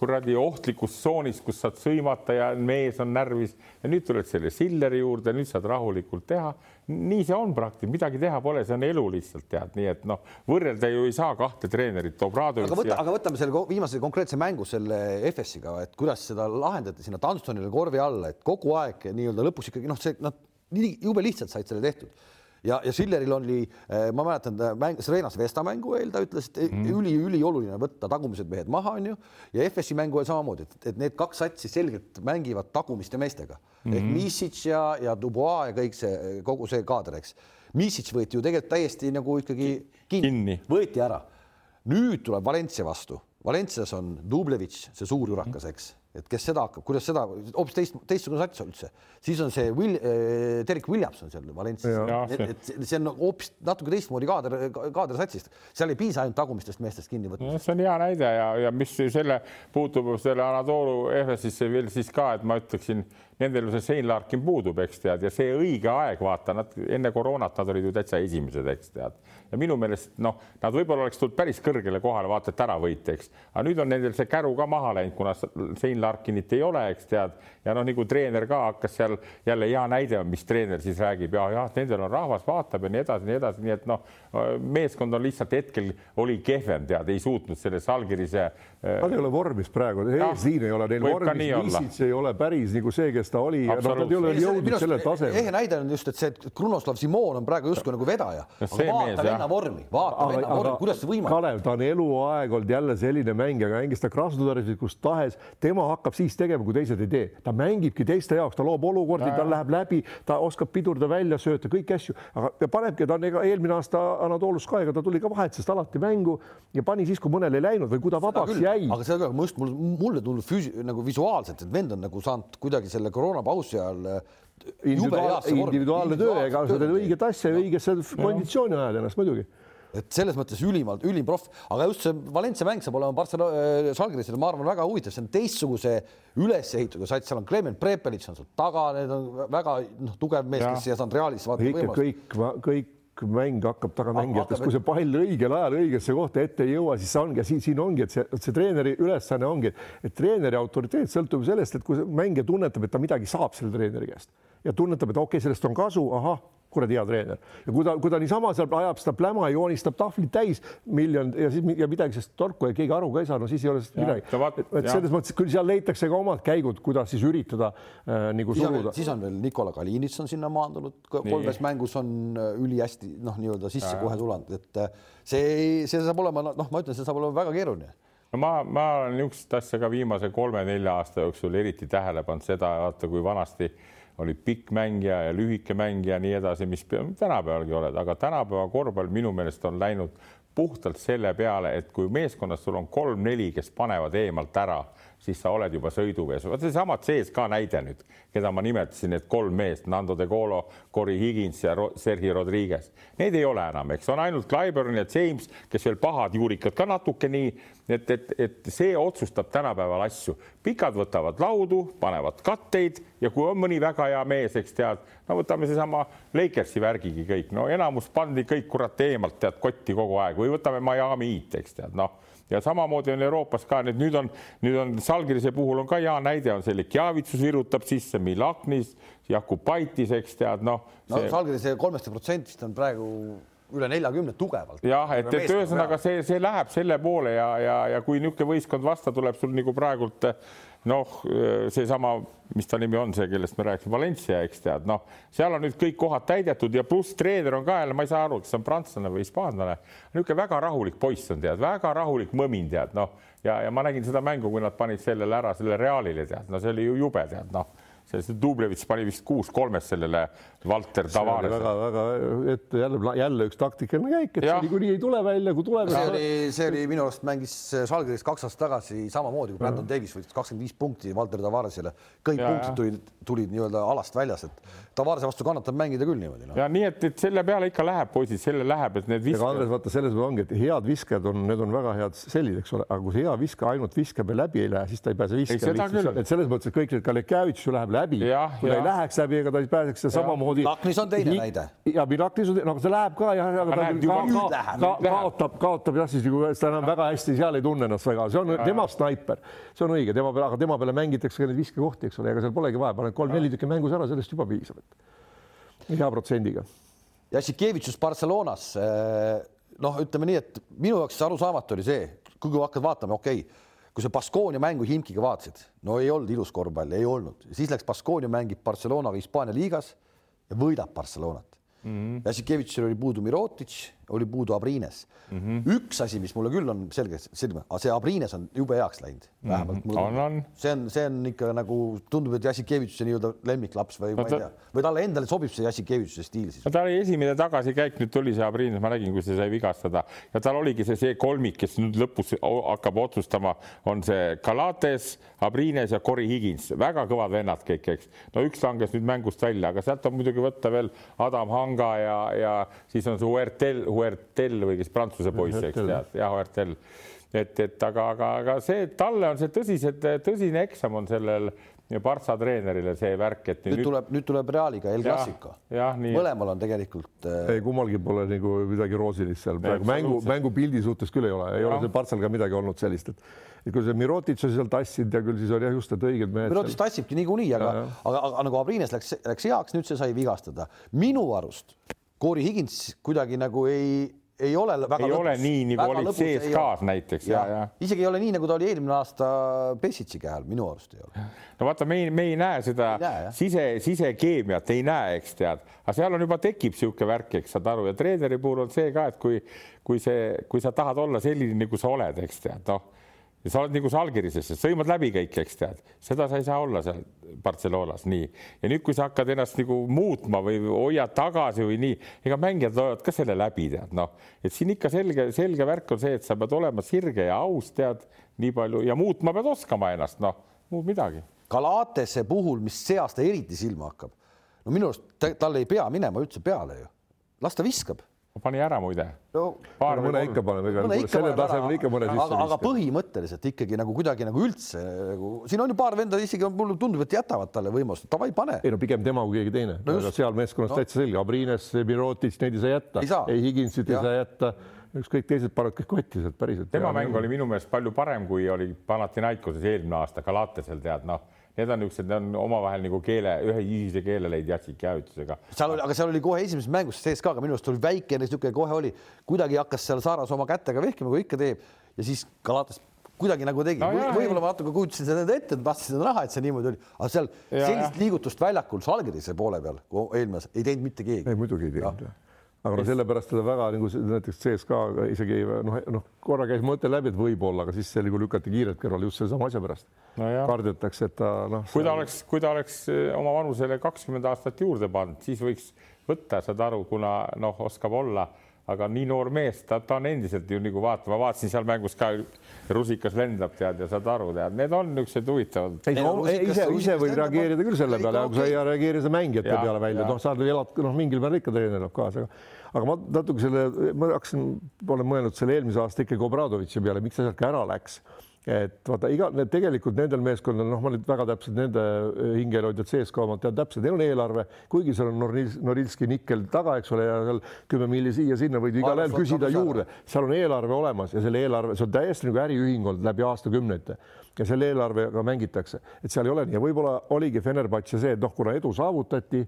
kuradi ohtlikus tsoonis, kus saad sõimata ja mees on närvis ja nüüd tuled selle Silleri juurde, nüüd saad rahulikult teha. nii see on praktiliselt, midagi teha pole, see on elu lihtsalt tead, nii et noh, võrrelda ju ei saa kahte treenerit. aga, võta, ja... aga võtame selle viimase konkreetse mängu selle FS-iga, et kuidas seda lahendati sinna Dunstonile korvi alla, et kogu aeg nii-öelda lõpuks ikkagi noh, see noh, jube lihtsalt said selle tehtud ja, ja Silleril oli, eh, ma mäletan mäng, Srenas Vesta mängu eel ta ütles, et mm. üliülioluline võtta tagumised mehed maha, onju, ja FS-i mängu eel samamoodi, et, et need kaks satsi selgelt mängivad tagumiste meestega mm -hmm. ehk mhm. Misic ja, ja Dubois ja kõik see kogu see kaader, eks. Misic võeti ju tegelikult täiesti nagu ikkagi kinni, kinni., võeti ära. nüüd tuleb Valencia vastu, Valencias on Dublevitš, see suur jurakas, eks et kes seda hakkab, kuidas seda hoopis teist, teistsugune sats üldse, siis on see Will, äh, Derek Williamson seal Valencias, et, et see on hoopis natuke teistmoodi kaader, kaader satsist, seal ei piisa ainult tagumistest meestest kinni võtta no,. see on hea näide ja, ja mis selle puutub selle Anatoolu Efesisse veel siis ka, et ma ütleksin, nendel see Sein Larkin puudub, eks tead, ja see õige aeg, vaata, nad enne koroonat, nad olid ju täitsa esimesed, eks tead ja minu meelest noh, nad võib-olla oleks tulnud päris kõrgele kohale, vaata et ära võita, eks, aga nüüd on nendel see käru ka maha läinud, kuna Sein Larkinit ei ole, eks tead, ja noh, nagu treener ka hakkas seal jälle hea näide on, mis treener siis räägib. Ja jah, nendel on rahvas vaatab ja nii edasi, nii edasi, nii et noh, meeskond on lihtsalt hetkel oli kehvem, tead, ei suutnud selle Salgirise. Äh, Nad ei ole vormis praegu, siin ei ole neil vormis, Misic ei ole päris nagu see, kes ta oli. Ja noh, nad ei ole jõudnud sellele tasemele. ehe näide on just, et see Krunoslav Simon on praegu justkui nagu vedaja. vaata venna vormi, vaata venna vormi, kuidas see võimalik. Kalev, ta on eluaeg olnud jälle selline mängija, mängis ta Krasnodaris kus tahes, tema hakkab siis tegema, kui teised ei tee, ta mängibki teiste jaoks, ta loob olukordi, tal läheb läbi, ta oskab pidurda välja, sööta kõiki asju, aga panebki, ta on ega eelmine aasta Anatolus ka, ega ta tuli ka vahetusest alati mängu ja pani siis, kui mõnel ei läinud või kui ta vabaks jäi. aga seda küll, just mulle tundub füüsi nagu visuaalselt, et vend on nagu saanud kuidagi selle koroonapausi ajal individuaal, individuaalne töö, ega sa teed õiget asja ja õigesse konditsiooni ajad ennast muidugi. Et selles mõttes ülimalt, ülim proff, aga just see Valencia mäng saab olema Barcelona äh,, Žalgirisele, ma arvan, väga huvitav, see on teistsuguse ülesehitusega sats, seal on Klemen Prepelits on seal taga, need on väga noh, tugev mees, kes siia saanud Realis võimalust. kõik, kõik mäng hakkab tagamängijatest, kui see pall õigel ajal õigesse kohta ette ei jõua, siis see ongi, siin, ongi, et see, see treeneri ülesanne ongi, et treeneri autoriteet sõltub sellest, et kui mängija tunnetab, et ta midagi saab selle treeneri käest ja tunnetab, et okei okay,, sellest on kasu, ahah kuradi hea treener ja kui ta, kui ta niisama seal ajab seda pläma, joonistab tahvlid täis miljon ja siis ja midagi sellest torku ja keegi aru ka ei saa, no siis ei ole sellest midagi. et selles mõttes küll seal leitakse ka omad käigud, kuidas siis üritada äh, nagu suruda. siis on veel Nikola Kalinits on sinna maandunud, kolmes mängus on äh, ülihästi noh, nii-öelda sisse ja. kohe tulnud, et äh, see, see saab olema noh, ma ütlen, see saab olema väga keeruline no ma, ma olen niisugust asja ka viimase kolme-nelja aasta jooksul eriti tähele pannud seda, vaata kui vanasti äh, oli pikk mängija ja lühike mängija, nii edasi, mis tänapäevalgi oled, aga tänapäeva korvpall minu meelest on läinud puhtalt selle peale, et kui meeskonnas sul on kolm-neli, kes panevad eemalt ära, siis sa oled juba sõiduvees. vot seesama CSKA näide nüüd, keda ma nimetasin, need kolm meest, Nando de Colo, Cory Higins ja Sergei Rodriguez. Neid ei ole enam, eks on ainult Clyburn ja James, kes veel pahad juurikad ka natuke nii, et, et, et see otsustab tänapäeval asju. pikad võtavad laudu, panevad katteid ja kui on mõni väga hea mees, eks tead, no võtame seesama Lakersi värgigi kõik, no enamus pandi kõik kurat eemalt tead kotti kogu aeg või võtame Miami Heat, eks tead, noh ja samamoodi on Euroopas ka nüüd, nüüd on, nüüd on Salgirise puhul on ka hea näide on see Lekjavitsus virutab sisse, Milaknis, Jakub Paitis, eks tead, noh see.... no Salgirise kolmest protsentist on praegu üle neljakümne tugevalt. jah, et, et ühesõnaga see, see läheb selle poole ja, ja, ja kui niisugune võistkond vastu tuleb sul nagu praegult noh, seesama, mis ta nimi on, see, kellest me rääkisime, Valencia, eks tead, noh, seal on nüüd kõik kohad täidetud ja pluss treener on ka jälle, ma ei saa aru, kas see on prantslane või hispaanlane, niisugune väga rahulik poiss on tead, väga rahulik mõmin tead, noh, ja, ja ma nägin seda mängu, kui nad panid sellele ära, selle Realile tead, no see oli ju jube tead, noh see Dublevitš pani vist kuus kolmest sellele Valter Tavaresele. väga-väga, et jälle, jälle üks taktikaline käik, et niikuinii ei tule välja, kui tuleb. see oli, see oli minu arust mängis Žalgiris kaks aastat tagasi samamoodi, kui Brandon Davis võttis kakskümmend viis punkti Valter Tavaresele. kõik ja, punktid tulid, tulid nii-öelda alast väljas, et Tavarese vastu kannatab mängida küll niimoodi no.. ja nii, et, et selle peale ikka läheb, poisid, selle läheb, et need viskajad. Andres, vaata selles ongi, et head viskajad on, need on väga head sellid, eks ole, aga kui see hea viskaja ainult viskab ja läbi ei lähe, siis ta ei pääse viskama. et selles mõttes, et kõik need Kalekjavitš ju läheb läbi, kui ta ei läheks läbi, ega ta ei pääseks samamoodi. Laknis on teine näide. ja Milaknis on, noh, see läheb ka jah, aga ta ka, ka, ka, kaotab, kaotab jah, siis nagu ta enam väga hästi seal ei tunne ennast väga, see on tema snaiper, see on õige, tema peale, aga tema peale mängitakse ka neid viskekohti, eks ole, ega seal polegi vaja, paned kolm-neli tükki mängus ära, sellest juba piisab, et hea protsendiga. Jassikevitšus Barcelonas, eh, noh, ütleme nii, et minu jaoks arusaamatu oli see, kui hakkad vaatama, okei okay, kui sa Baskonia mängu Himkiga vaatasid, no ei olnud ilus korvpall, ei olnud, siis läks Baskonia mängib Barcelonaga Hispaania liigas ja võidab Barcelonat. Mm -hmm.. Jassikevitšil oli puudu Mirotic, oli puudu Abrines mm. -hmm. üks asi, mis mulle küll on selge silma, see Abrines on jube heaks läinud, vähemalt mm. -hmm. On, on. see on, see on ikka nagu tundub, et Jassikevitš on nii-öelda lemmiklaps või no, ma ei tea, või talle endale sobib see Jassikevitši stiil siis. no ta oli esimene tagasikäik, nüüd tuli see Abrines, ma nägin, kui see sai vigastada ja tal oligi see, see kolmik, kes nüüd lõpus hakkab otsustama, on see Galates, Abrines ja Cory Higins, väga kõvad vennad kõik, eks. no üks langes nüüd mängust välja, aga sealt on muidugi võtta veel Adam Hanga ja, ja siis on see Huertel Huertel või kes Prantsuse poiss, eks tead, jah, Huertel. et, et aga, aga, aga see talle on see tõsised, tõsine eksam on sellel Partsa treenerile see värk, et nüüd, nüüd tuleb, nüüd tuleb Realiga El Clasico. mõlemal on tegelikult äh.... ei, kummalgi pole nagu midagi roosilist seal praegu mängu, mängupildi suhtes küll ei ole, ei ja. ole see Partsal ka midagi olnud sellist, et et kui see Mirotic on seal tassinud ja küll siis oli jah just, et õiged mehed. Mirotic seal... tassibki niikuinii, aga, aga, aga nagu Abrines läks, läks heaks, nüüd see sai vigastada. minu arust Corey Higins kuidagi nagu ei, ei ole väga ei lõpus, ole nii, nagu olid CSKA-s näiteks ja, ja, ja. isegi ei ole nii, nagu ta oli eelmine aasta Pessitsi käe all, minu arust ei ole. no vaata, me ei, me ei näe seda ei näe, sise, sisekeemiat ei näe, eks tead, aga seal on juba tekib niisugune värk, eks saad aru. Ja treeneri puhul on see ka, et kui, kui see, kui sa tahad olla selline, nagu sa oled, eks tead, noh ja sa oled nagu Žalgirises, sõimad läbi kõik, eks tead, seda sa ei saa olla seal Barcelonas nii. ja nüüd, kui sa hakkad ennast nagu muutma või hoiad tagasi või nii, ega mängijad loevad ka selle läbi, tead noh, et siin ikka selge, selge värk on see, et sa pead olema sirge ja aus, tead nii palju ja muutma pead oskama ennast, noh, muud midagi. Galatese puhul, mis see aasta eriti silma hakkab, no minu arust tal ei pea minema üldse peale ju, las ta viskab pani ära muide. No,. paar mõne ikka paneb, ega sellel tasemel ikka mõne sisse. aga, aga põhimõtteliselt ikkagi nagu kuidagi nagu üldse nagu siin on ju paar venda isegi mulle tundub, et jätavad talle võimalust, davai, pane. ei no pigem tema kui keegi teine. No, aga seal meeskonnas no. täitsa selge, Abrines, Mirotic, neid ei saa jätta, ei Higinsit ei saa jätta. Ükskõik teised panevad kõik kotti sealt päriselt. tema mäng oli minu meelest palju parem, kui oli Panathinaikoses eelmine aasta Galatesel tead noh need on niisugused, on omavahel nagu keele, ühe ühise keele leid Jatsik jäävitusega. seal oli, aga seal oli kohe esimeses mängus sees ka, aga minu arust oli väikene niisugune kohe oli, kuidagi hakkas seal Saaras oma kätega vehkima, kui ikka teeb. Ja siis Galatas kuidagi nagu tegi. No, või, võib-olla ma natuke kujutasin seda ette, tahtsin seda näha, et see niimoodi oli, aga seal ja, sellist liigutust väljakul Žalgirise poole peal eelmises ei teinud mitte keegi. ei muidugi ei teinud aga no sellepärast teda väga nagu näiteks CSKA isegi noh, noh korra käis mõte läbi, et võib-olla, aga siis see nagu lükati kiirelt kõrvale just sellesama asja pärast no. kardetakse, et ta noh. kui ta oleks, kui ta oleks eh, oma vanusele kakskümmend aastat juurde pannud, siis võiks võtta, saad aru, kuna noh, oskab olla aga nii noor mees, ta, ta on endiselt ju nagu vaata, ma vaatasin seal mängus ka rusikas lendab, tead ja saad aru, tead, need on niisugused huvitavad. ei no ise, ise võib reageerida küll selle peale, aga kui sa ei reageeri seda mängijate ja, peale välja, noh, sa elad, noh, mingil määral ikka treener elab kaasa, aga aga ma natuke selle, ma hakkasin, olen mõelnud selle eelmise aasta ikkagi Obradovitši peale, miks ta sealt ka ära läks. Et vaata iga, need tegelikult nendel meeskondadel, noh, ma nüüd väga täpselt nende eh, hingeelhoidjad CSKA omad tean täpselt, neil on eelarve, kuigi seal on Norilski nikkel taga, eks ole, ja seal kümme milli siia-sinna võid igal ajal küsida juurde, seal on eelarve olemas ja selle eelarve, see on täiesti nagu äriühing olnud läbi aastakümnete. Ja selle eelarvega mängitakse, et seal ei ole nii. Ja võib-olla oligi Fenerbahce see, et noh, kuna edu saavutati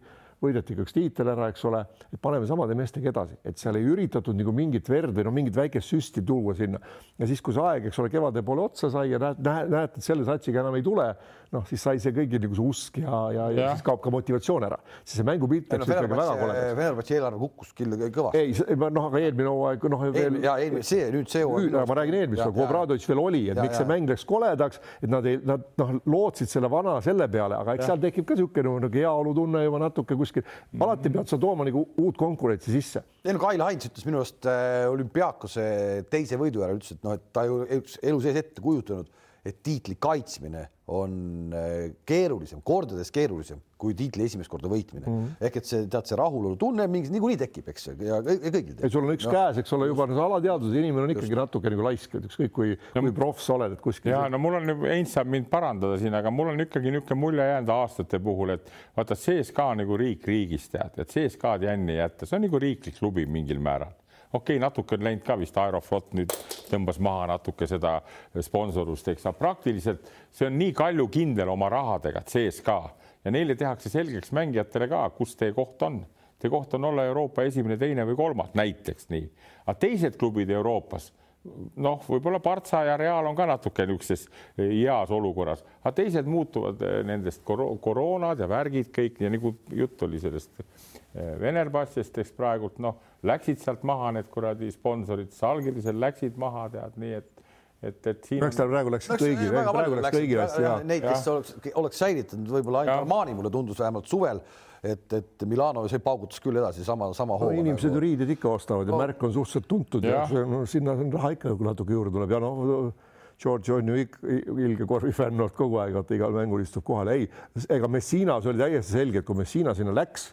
võideti ka üks tiitel ära, eks ole, et paneme samade meestega edasi, et seal ei üritatud nagu mingit verd või no mingit väikest süsti tuua sinna. ja siis, kui see aeg, eks ole, kevade poole otsa sai ja näed, näed, et selle satsiga enam ei tule, noh, siis sai see kõigil nagu see usk ja, ja, ja, ja siis kaob ka motivatsioon ära, siis see mängupilt läks ikkagi väga koledaks. Fenerbahce eelarve kukkus küll kõvasti. ei, noh, aga eelmine hooaeg, noh veel. ja eelmine, see nüüd see hooaeg. ma räägin eelmist, kui Obradovic veel oli, et ja, miks ja. see mäng läks koledaks, et nad ei, nad noh, lootsid selle vana selle peale, aga eks seal tekib ka niisugune nagu heaolutunne juba natuke kuskil. alati pead sa tooma nagu uut konkurentsi sisse. ei no Kail Heinz ütles minu arust äh, olümpiaakose teise võidu järel ütles, et noh, et ta ju elu sees ette kujutanud, et tiitli kaitsmine on äh, keerulisem, kordades keerulisem kui tiitli esimest korda võitmine mm. -hmm. ehk et see tead, see rahulolutunne mingi niikuinii tekib, eks ja kõigil. ei, sul on üks no. käes, eks ole, juba alateadvuses inimene on ikkagi Just. natuke nagu laisk, ükskõik kui no,, kui proff sa oled, et kuskil. ja no mul on, Heinz saab mind parandada siin, aga mul on ikkagi niisugune mulje jäänud aastate puhul, et vaata, CSKA nagu riik riigis tead, et CSKA-d jänni jätta, see on nagu riiklik klubi mingil määral okei okay,, natuke on läinud ka vist Aeroflot nüüd tõmbas maha natuke seda sponsorlust, eks, aga praktiliselt see on nii kaljukindel oma rahadega, CSKA ja neile tehakse selgeks mängijatele ka, kus teie koht on. Teie koht on olla Euroopa esimene, teine või kolmas, näiteks nii. aga teised klubid Euroopas noh, võib-olla Partsa ja Real on ka natuke niisuguses heas olukorras, aga teised muutuvad eh, nendest koro koroonad ja värgid kõik ja nagu jutt oli sellest eh, Venerbassist, eks praegult noh, läksid sealt maha need kuradi sponsorid, Salgirisel läksid maha, tead, nii et et, et siin. eks tal praegu läks kõigil, praegu läks kõigil hästi ja. Neid, kes oleks, oleks säilitanud, võib-olla ainult Armani mulle tundus vähemalt suvel, et, et Milano see paugutas küll edasi sama, sama hooga no,. inimesed ju riideid ikka ostavad ja no. märk on suhteliselt tuntud ja, ja no, sinna on raha ikka natuke juurde tuleb ja noh, George on ju ilge korvifänn olnud kogu aeg, vaata igal mängul istub kohal. ei, ega Messinas oli täiesti selge, et kui Messina sinna läks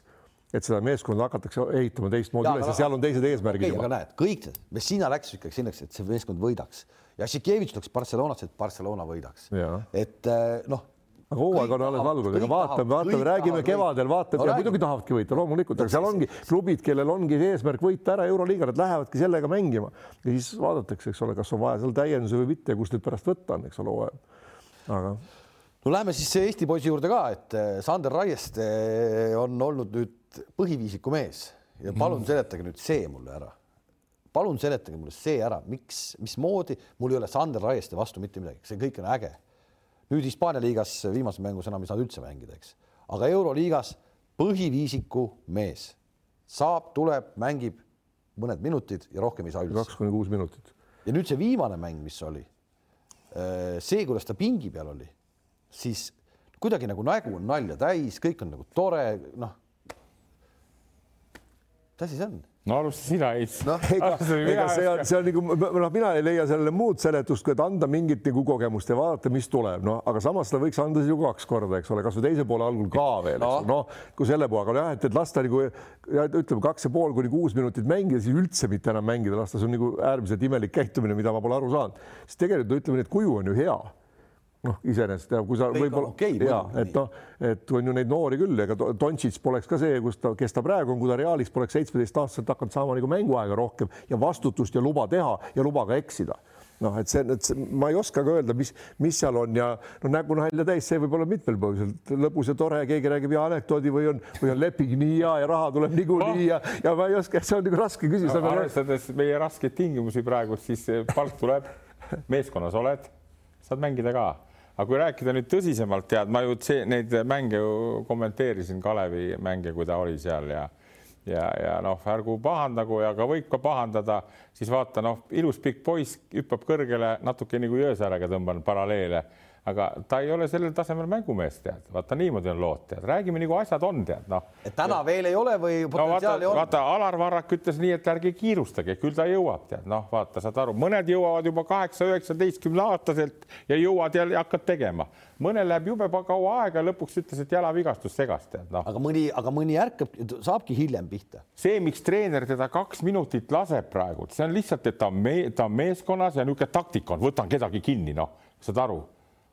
et seda meeskonda hakatakse ehitama teistmoodi üles ja seal on teised eesmärgid okay,. aga näed, kõik, Messina läks ikkagi selleks, et see meeskond võidaks ja Šikevitš läks Barcelonasse, et Barcelona võidaks. et eh, noh aga hooaeg on alles valgunud, aga vaatame, vaatame, räägime kevadel, vaatame no, ja muidugi tahavadki võita, loomulikult, aga seal ongi klubid, kellel ongi eesmärk võita ära Euroliiga, nad lähevadki sellega mängima ja siis vaadatakse, eks ole, kas on vaja seal täiendusi või mitte ja kust neid pärast võtta on, eks ole, hooajal. aga. no lähme siis Eesti poisi juurde ka, et eh, Sander Raieste on olnud nüüd põhiviisiku mees ja palun seletage nüüd see mulle ära palun seletage mulle see ära, miks, mismoodi, mul ei ole Sander Raieste vastu mitte midagi, see kõik on äge. nüüd Hispaania liigas viimases mängus enam ei saanud üldse mängida, eks, aga Euroliigas põhiviisiku mees saab, tuleb, mängib mõned minutid ja rohkem ei saa üldse. kaks kuni kuus minutit. ja nüüd see viimane mäng, mis oli, äh, see, kuidas ta pingi peal oli, siis kuidagi nagu nägu on nalja täis, kõik on nagu tore, noh. mis asi see on? No alusta sina, Heits no,. ega, ega see on, see on nagu noh, mina ei leia sellele muud seletust, kui et anda mingit nagu kogemust ja vaadata, mis tuleb, noh, aga samas ta võiks anda siis ju kaks korda, eks ole, kasvõi teise poole algul ka veel, noh no, kui selle poole, aga jah, et, et lasta nagu ütleme, kaks ja pool kuni kuus minutit mängida, siis üldse mitte enam mängida lasta, see on nagu äärmiselt imelik käitumine, mida ma pole aru saanud, sest tegelikult ütleme et kuju on ju hea noh, iseenesest ja kui sa võib-olla okay, ja et noh, et on ju neid noori küll, ega Dontšits poleks ka see, kus ta, kes ta praegu on, kui ta Realis poleks seitsmeteistaastaselt hakanud saama nagu mänguaega rohkem ja vastutust ja luba teha ja luba ka eksida. Noh, et see, et see, ma ei oska ka öelda, mis, mis seal on ja no nägu nalja täis, see võib olla mitmel põhjusel, lõbus ja tore, keegi räägib hea anekdoodi või on, või on leping nii hea ja raha tuleb niikuinii ja, ja ma ei oska, see on nagu raske küsimus no,. arvestades meie raskeid tingimusi praegu, siis palk tuleb, meeskonnas oled, saad mängida ka aga kui rääkida nüüd tõsisemalt, tead, ma ju neid mänge ju kommenteerisin, Kalevi mänge, kui ta oli seal ja ja, ja noh, ärgu pahandagu ja ka võib ka pahandada, siis vaata noh, ilus pikk poiss hüppab kõrgele natuke nagu Jõesaarega tõmban paralleele aga ta ei ole sellel tasemel mängumees, tead, vaata niimoodi on lood, tead, räägime nagu asjad on, tead, noh. et täna ja... veel ei ole või potentsiaali no, on? vaata, Alar Varrak ütles nii, et ärge kiirustage, küll ta jõuab, tead, noh, vaata, saad aru, mõned jõuavad juba kaheksa-üheksateistkümne aastaselt ja jõuad ja hakkad tegema. mõnel läheb jube kaua aega lõpuks ütles, et jalavigastus segas, tead, noh. aga mõni, aga mõni ärkab, saabki hiljem pihta. see, miks treener teda kaks minutit laseb praegu, see on lihtsalt, et ta on me, ta on meeskonnas ja niisugune taktika on, võtan kedagi kinni, noh, saad aru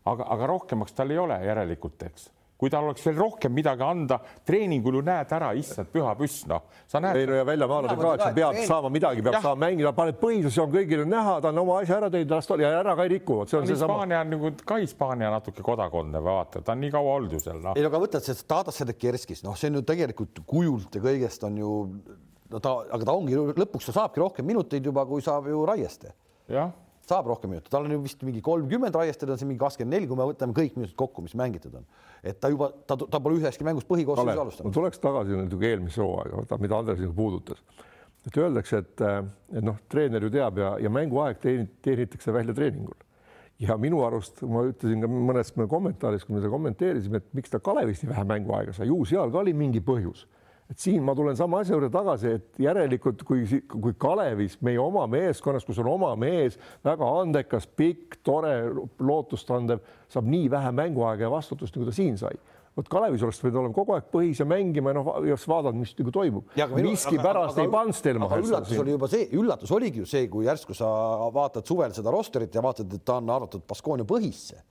aga, aga rohkemaks tal ei ole järelikult, eks. kui tal oleks veel rohkem midagi anda, treeningul ju näed ära, issand püha püss, noh, sa näed. ei no ja väljamaalane ka, et sa pead treen... saama midagi, peab ja. saama mängida, paned põhisus, on kõigile näha, ta on oma asja ära teinud, las ta ja ära ka ei riku, vot see on seesama. Hispaania on nagu ka Hispaania natuke kodakondne, vaata, ta on nii kaua olnud ju seal, noh. ei no aga võtad see Tadas Sedekerskis, noh, see on ju tegelikult kujult ja kõigest on ju no ta, aga ta ongi lõpuks ta saabki rohkem minuteid juba, kui saab ju Raieste. jah saab rohkem minutit, tal on ju vist mingi kolmkümmend Raiested on siin mingi kakskümmend neli, kui me võtame kõik minutid kokku, mis mängitud on. et ta juba, ta, ta pole üheski mängus põhikoosseisus alustanud. ma tuleks tagasi natuke eelmise hooaega, mida Andres nagu puudutas. et öeldakse, et, et noh, treener ju teab ja, ja mänguaeg teenitakse välja treeningul. ja minu arust ma ütlesin ka mõnes kommentaaris, kui me seda kommenteerisime, et miks ta Kalevist nii vähe mänguaega sai, ju seal ka oli mingi põhjus et siin ma tulen sama asja juurde tagasi, et järelikult kui, kui Kalevis, meie oma meeskonnas, kus on oma mees, väga andekas, pikk, tore, lootustandev, saab nii vähe mänguaega ja vastutust, nagu ta siin sai vot Kalevis oleks pidanud olema kogu aeg põhis ja mängima ja noh, ja vaadata, mis nagu toimub. miskipärast ei pannud Stelmach. üllatus oli juba see, üllatus oligi ju see, kui järsku sa vaatad suvel seda rosterit ja vaatad, et ta on arvatud Baskonia põhisse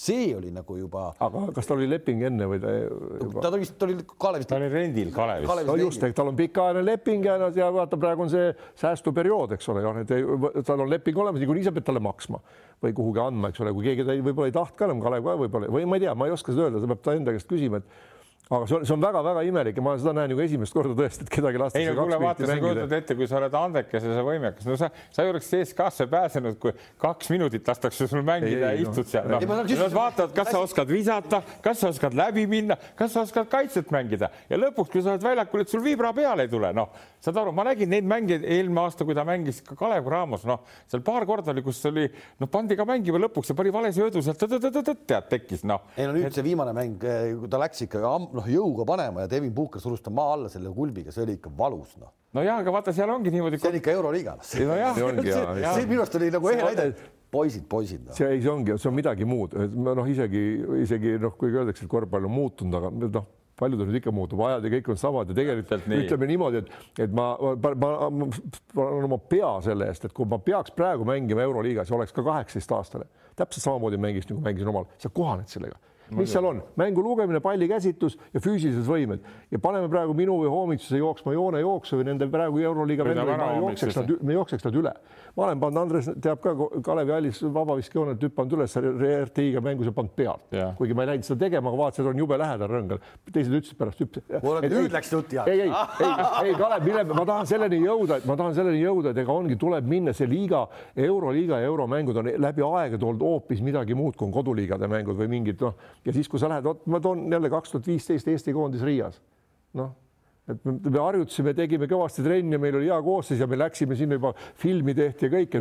see oli nagu juba. aga kas tal oli leping enne või ta juba? ta vist, ta oli Kalevis. ta oli rendil Kalevis, Kalevis. no just, et tal on pikaajaline leping ja, ja vaata, praegu on see säästuperiood, eks ole, noh, et tal on leping olemas, niikuinii sa pead talle maksma või kuhugi andma, eks ole, kui keegi võib-olla ei tahtnud ka enam, Kalev ka võib-olla või ma ei tea, ma ei oska seda öelda, ta peab ta enda käest küsima, et aga see on, see on väga-väga imelik ja ma seda näen ju ka esimest korda tõesti, et kedagi lastakse. ei no kuule, vaata, sa kujutad ette, kui sa oled andekas ja sa võimekas, no sa, sa ei oleks CSKA-sse pääsenud, kui kaks minutit lastakse sul mängida ei, ja istud no. seal no.. Nad vaatavad, kas sa oskad visata, kas sa oskad läbi minna, kas sa oskad kaitset mängida ja lõpuks, kui sa oled väljakul, et sul vibra peale ei tule, noh, saad aru, ma nägin neid mänge eelmine aasta, kui ta mängis ka Kalev Cramos, noh, seal paar korda oli, kus oli, noh, pandi ka mängima lõpuks ja pani vale söödu sealt, tead, tekkis, noh. ei no nüüd see viimane mäng, kui ta läks ikka noh, jõuga panema ja Devin Booker surus ta maa alla selle kulbiga, see oli ikka valus, noh. no ja, aga vaata, seal ongi niimoodi. see on ikka euroliiga no.. see, see, see minu arust oli nagu ehe näide poisid, poisid no.. see ei, see ongi, see on midagi muud, noh, isegi, isegi noh, kuigi öeldakse, et korvpall on muutunud, aga noh, paljudel nüüd ikka muutub, ajad ja kõik on samad ja tegelikult nii. ütleme niimoodi, et, et ma, ma, ma, ma, ma olen oma pea selle eest, et kui ma peaks praegu mängima Euroliigas ja oleks ka kaheksateistaastane, täpselt samamoodi mängiks nagu mängisin omal, sa kohaned sellega mis seal on, mängu lugemine, palli käsitlus ja füüsilised võimed ja paneme praegu minu või Hoomitsuse jooksma joonejooksu või nende praegu Euroliiga jookseks nad, me jookseks nad üle. ma olen pannud, Andres teab ka Kalevi hallis vabaviskejoonelt hüpanud üles RTI-ga mängus ja pannud pealt, kuigi ma ei läinud seda tegema, aga vaatasin, et on jube lähedal rõngal. teised ütlesid pärast hüppas. nüüd läks jutt ja. ei, ei, ei, ei Kalev, mille ma tahan selleni jõuda, et ma tahan selleni jõuda, et ega ongi, tuleb minna see liiga, euroliiga ja euromängud on läbi aegade olnud hoopis midagi muud kui on koduliigade mängud või mingid noh ja siis, kui sa lähed, vot ma toon jälle kaks tuhat viisteist Eesti koondis Riias, noh et me, me harjutasime, tegime kõvasti trenni, meil oli hea koosseis ja me läksime sinna juba filmi tehti ja kõik.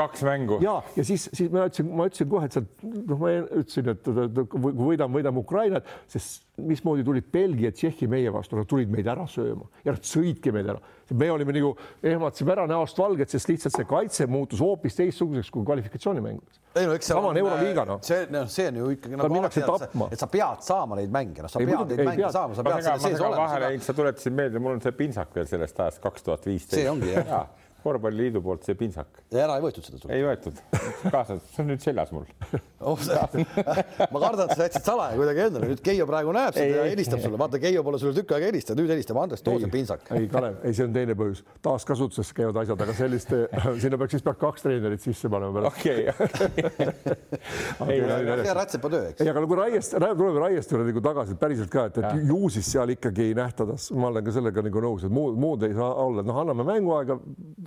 kaks mängu. ja, ja siis, siis ma ütlesin, ma ütlesin kohe, et sealt noh, ma ütlesin, et kui võidame, võidame Ukrainat, sest mismoodi tulid Belgia, Tšehhi meie vastu, nad tulid meid ära sööma ja nad sõidki meid ära. Me olime nagu ehmatasime ära näost valget, sest lihtsalt see kaitse muutus hoopis teistsuguseks kui kvalifikatsioonimängudes. ei no eks see on euroliiga noh. see, noh, see on ju ikkagi nagu alati, et sa pead saama neid mänge, noh, sa ei, pead neid mänge pead. saama, sa pead selle sees olema. vahele, sa tuletasid meelde, mul on see pintsak veel sellest ajast kaks tuhat viisteist. see ongi jah korvpalliliidu poolt see pintsak. ära ei võetud seda sul? ei võetud, kaasas, see on nüüd seljas mul oh,. ma kardan, et sa jätsid salaja kuidagi endale, nüüd Keijo praegu näeb seda ja helistab sulle, vaata Keijo pole sulle tükk aega helistanud, nüüd helistab Andres, too see pintsak. ei, Kalev, ei, see on teine põhjus, taaskasutuses käivad asjad, aga sellist, sinna peaks siis peaks kaks treenerit sisse panema pärast. okei, okei. see on rätsepa töö, eks. ei, aga nagu Raiest, tuleme Raiest juurde nagu tagasi, päriselt ka, et, et ju siis seal ikkagi ei nähta, ma olen ka sellega nagu nõus, et muud, muud ei saa olla, noh, anname mänguaega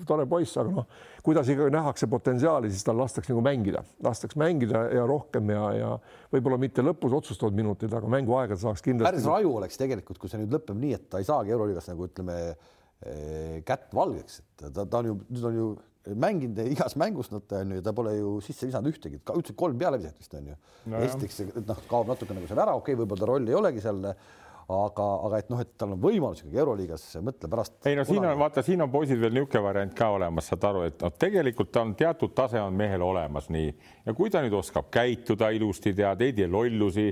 tore poiss, aga noh, kuidas ikkagi nähakse potentsiaali, siis tal lastakse nagu mängida, lastakse mängida ja rohkem ja, ja võib-olla mitte lõpus otsustavad minutid, aga mänguaega saaks kindlasti. päris raju oleks tegelikult, kui see nüüd lõpeb nii, et ta ei saagi Euroliigas nagu ütleme eh, kätt valgeks, et ta, ta on ju, nüüd on ju mänginud igas mängus nad on ju, ta pole ju sisse visanud ühtegi, üldse kolm pealeviset vist on ju no. esiteks noh, kaob natuke nagu see värav, okei okay,, võib-olla ta roll ei olegi seal aga, aga et noh, et tal on võimalus ikkagi Euroliigas, mõtle pärast. ei no siin on vaata, siin on poisid veel niisugune variant ka olemas, saad aru, et noh, tegelikult on teatud tase on mehel olemas, nii ja kui ta nüüd oskab käituda ilusti, tead, ei tee lollusi,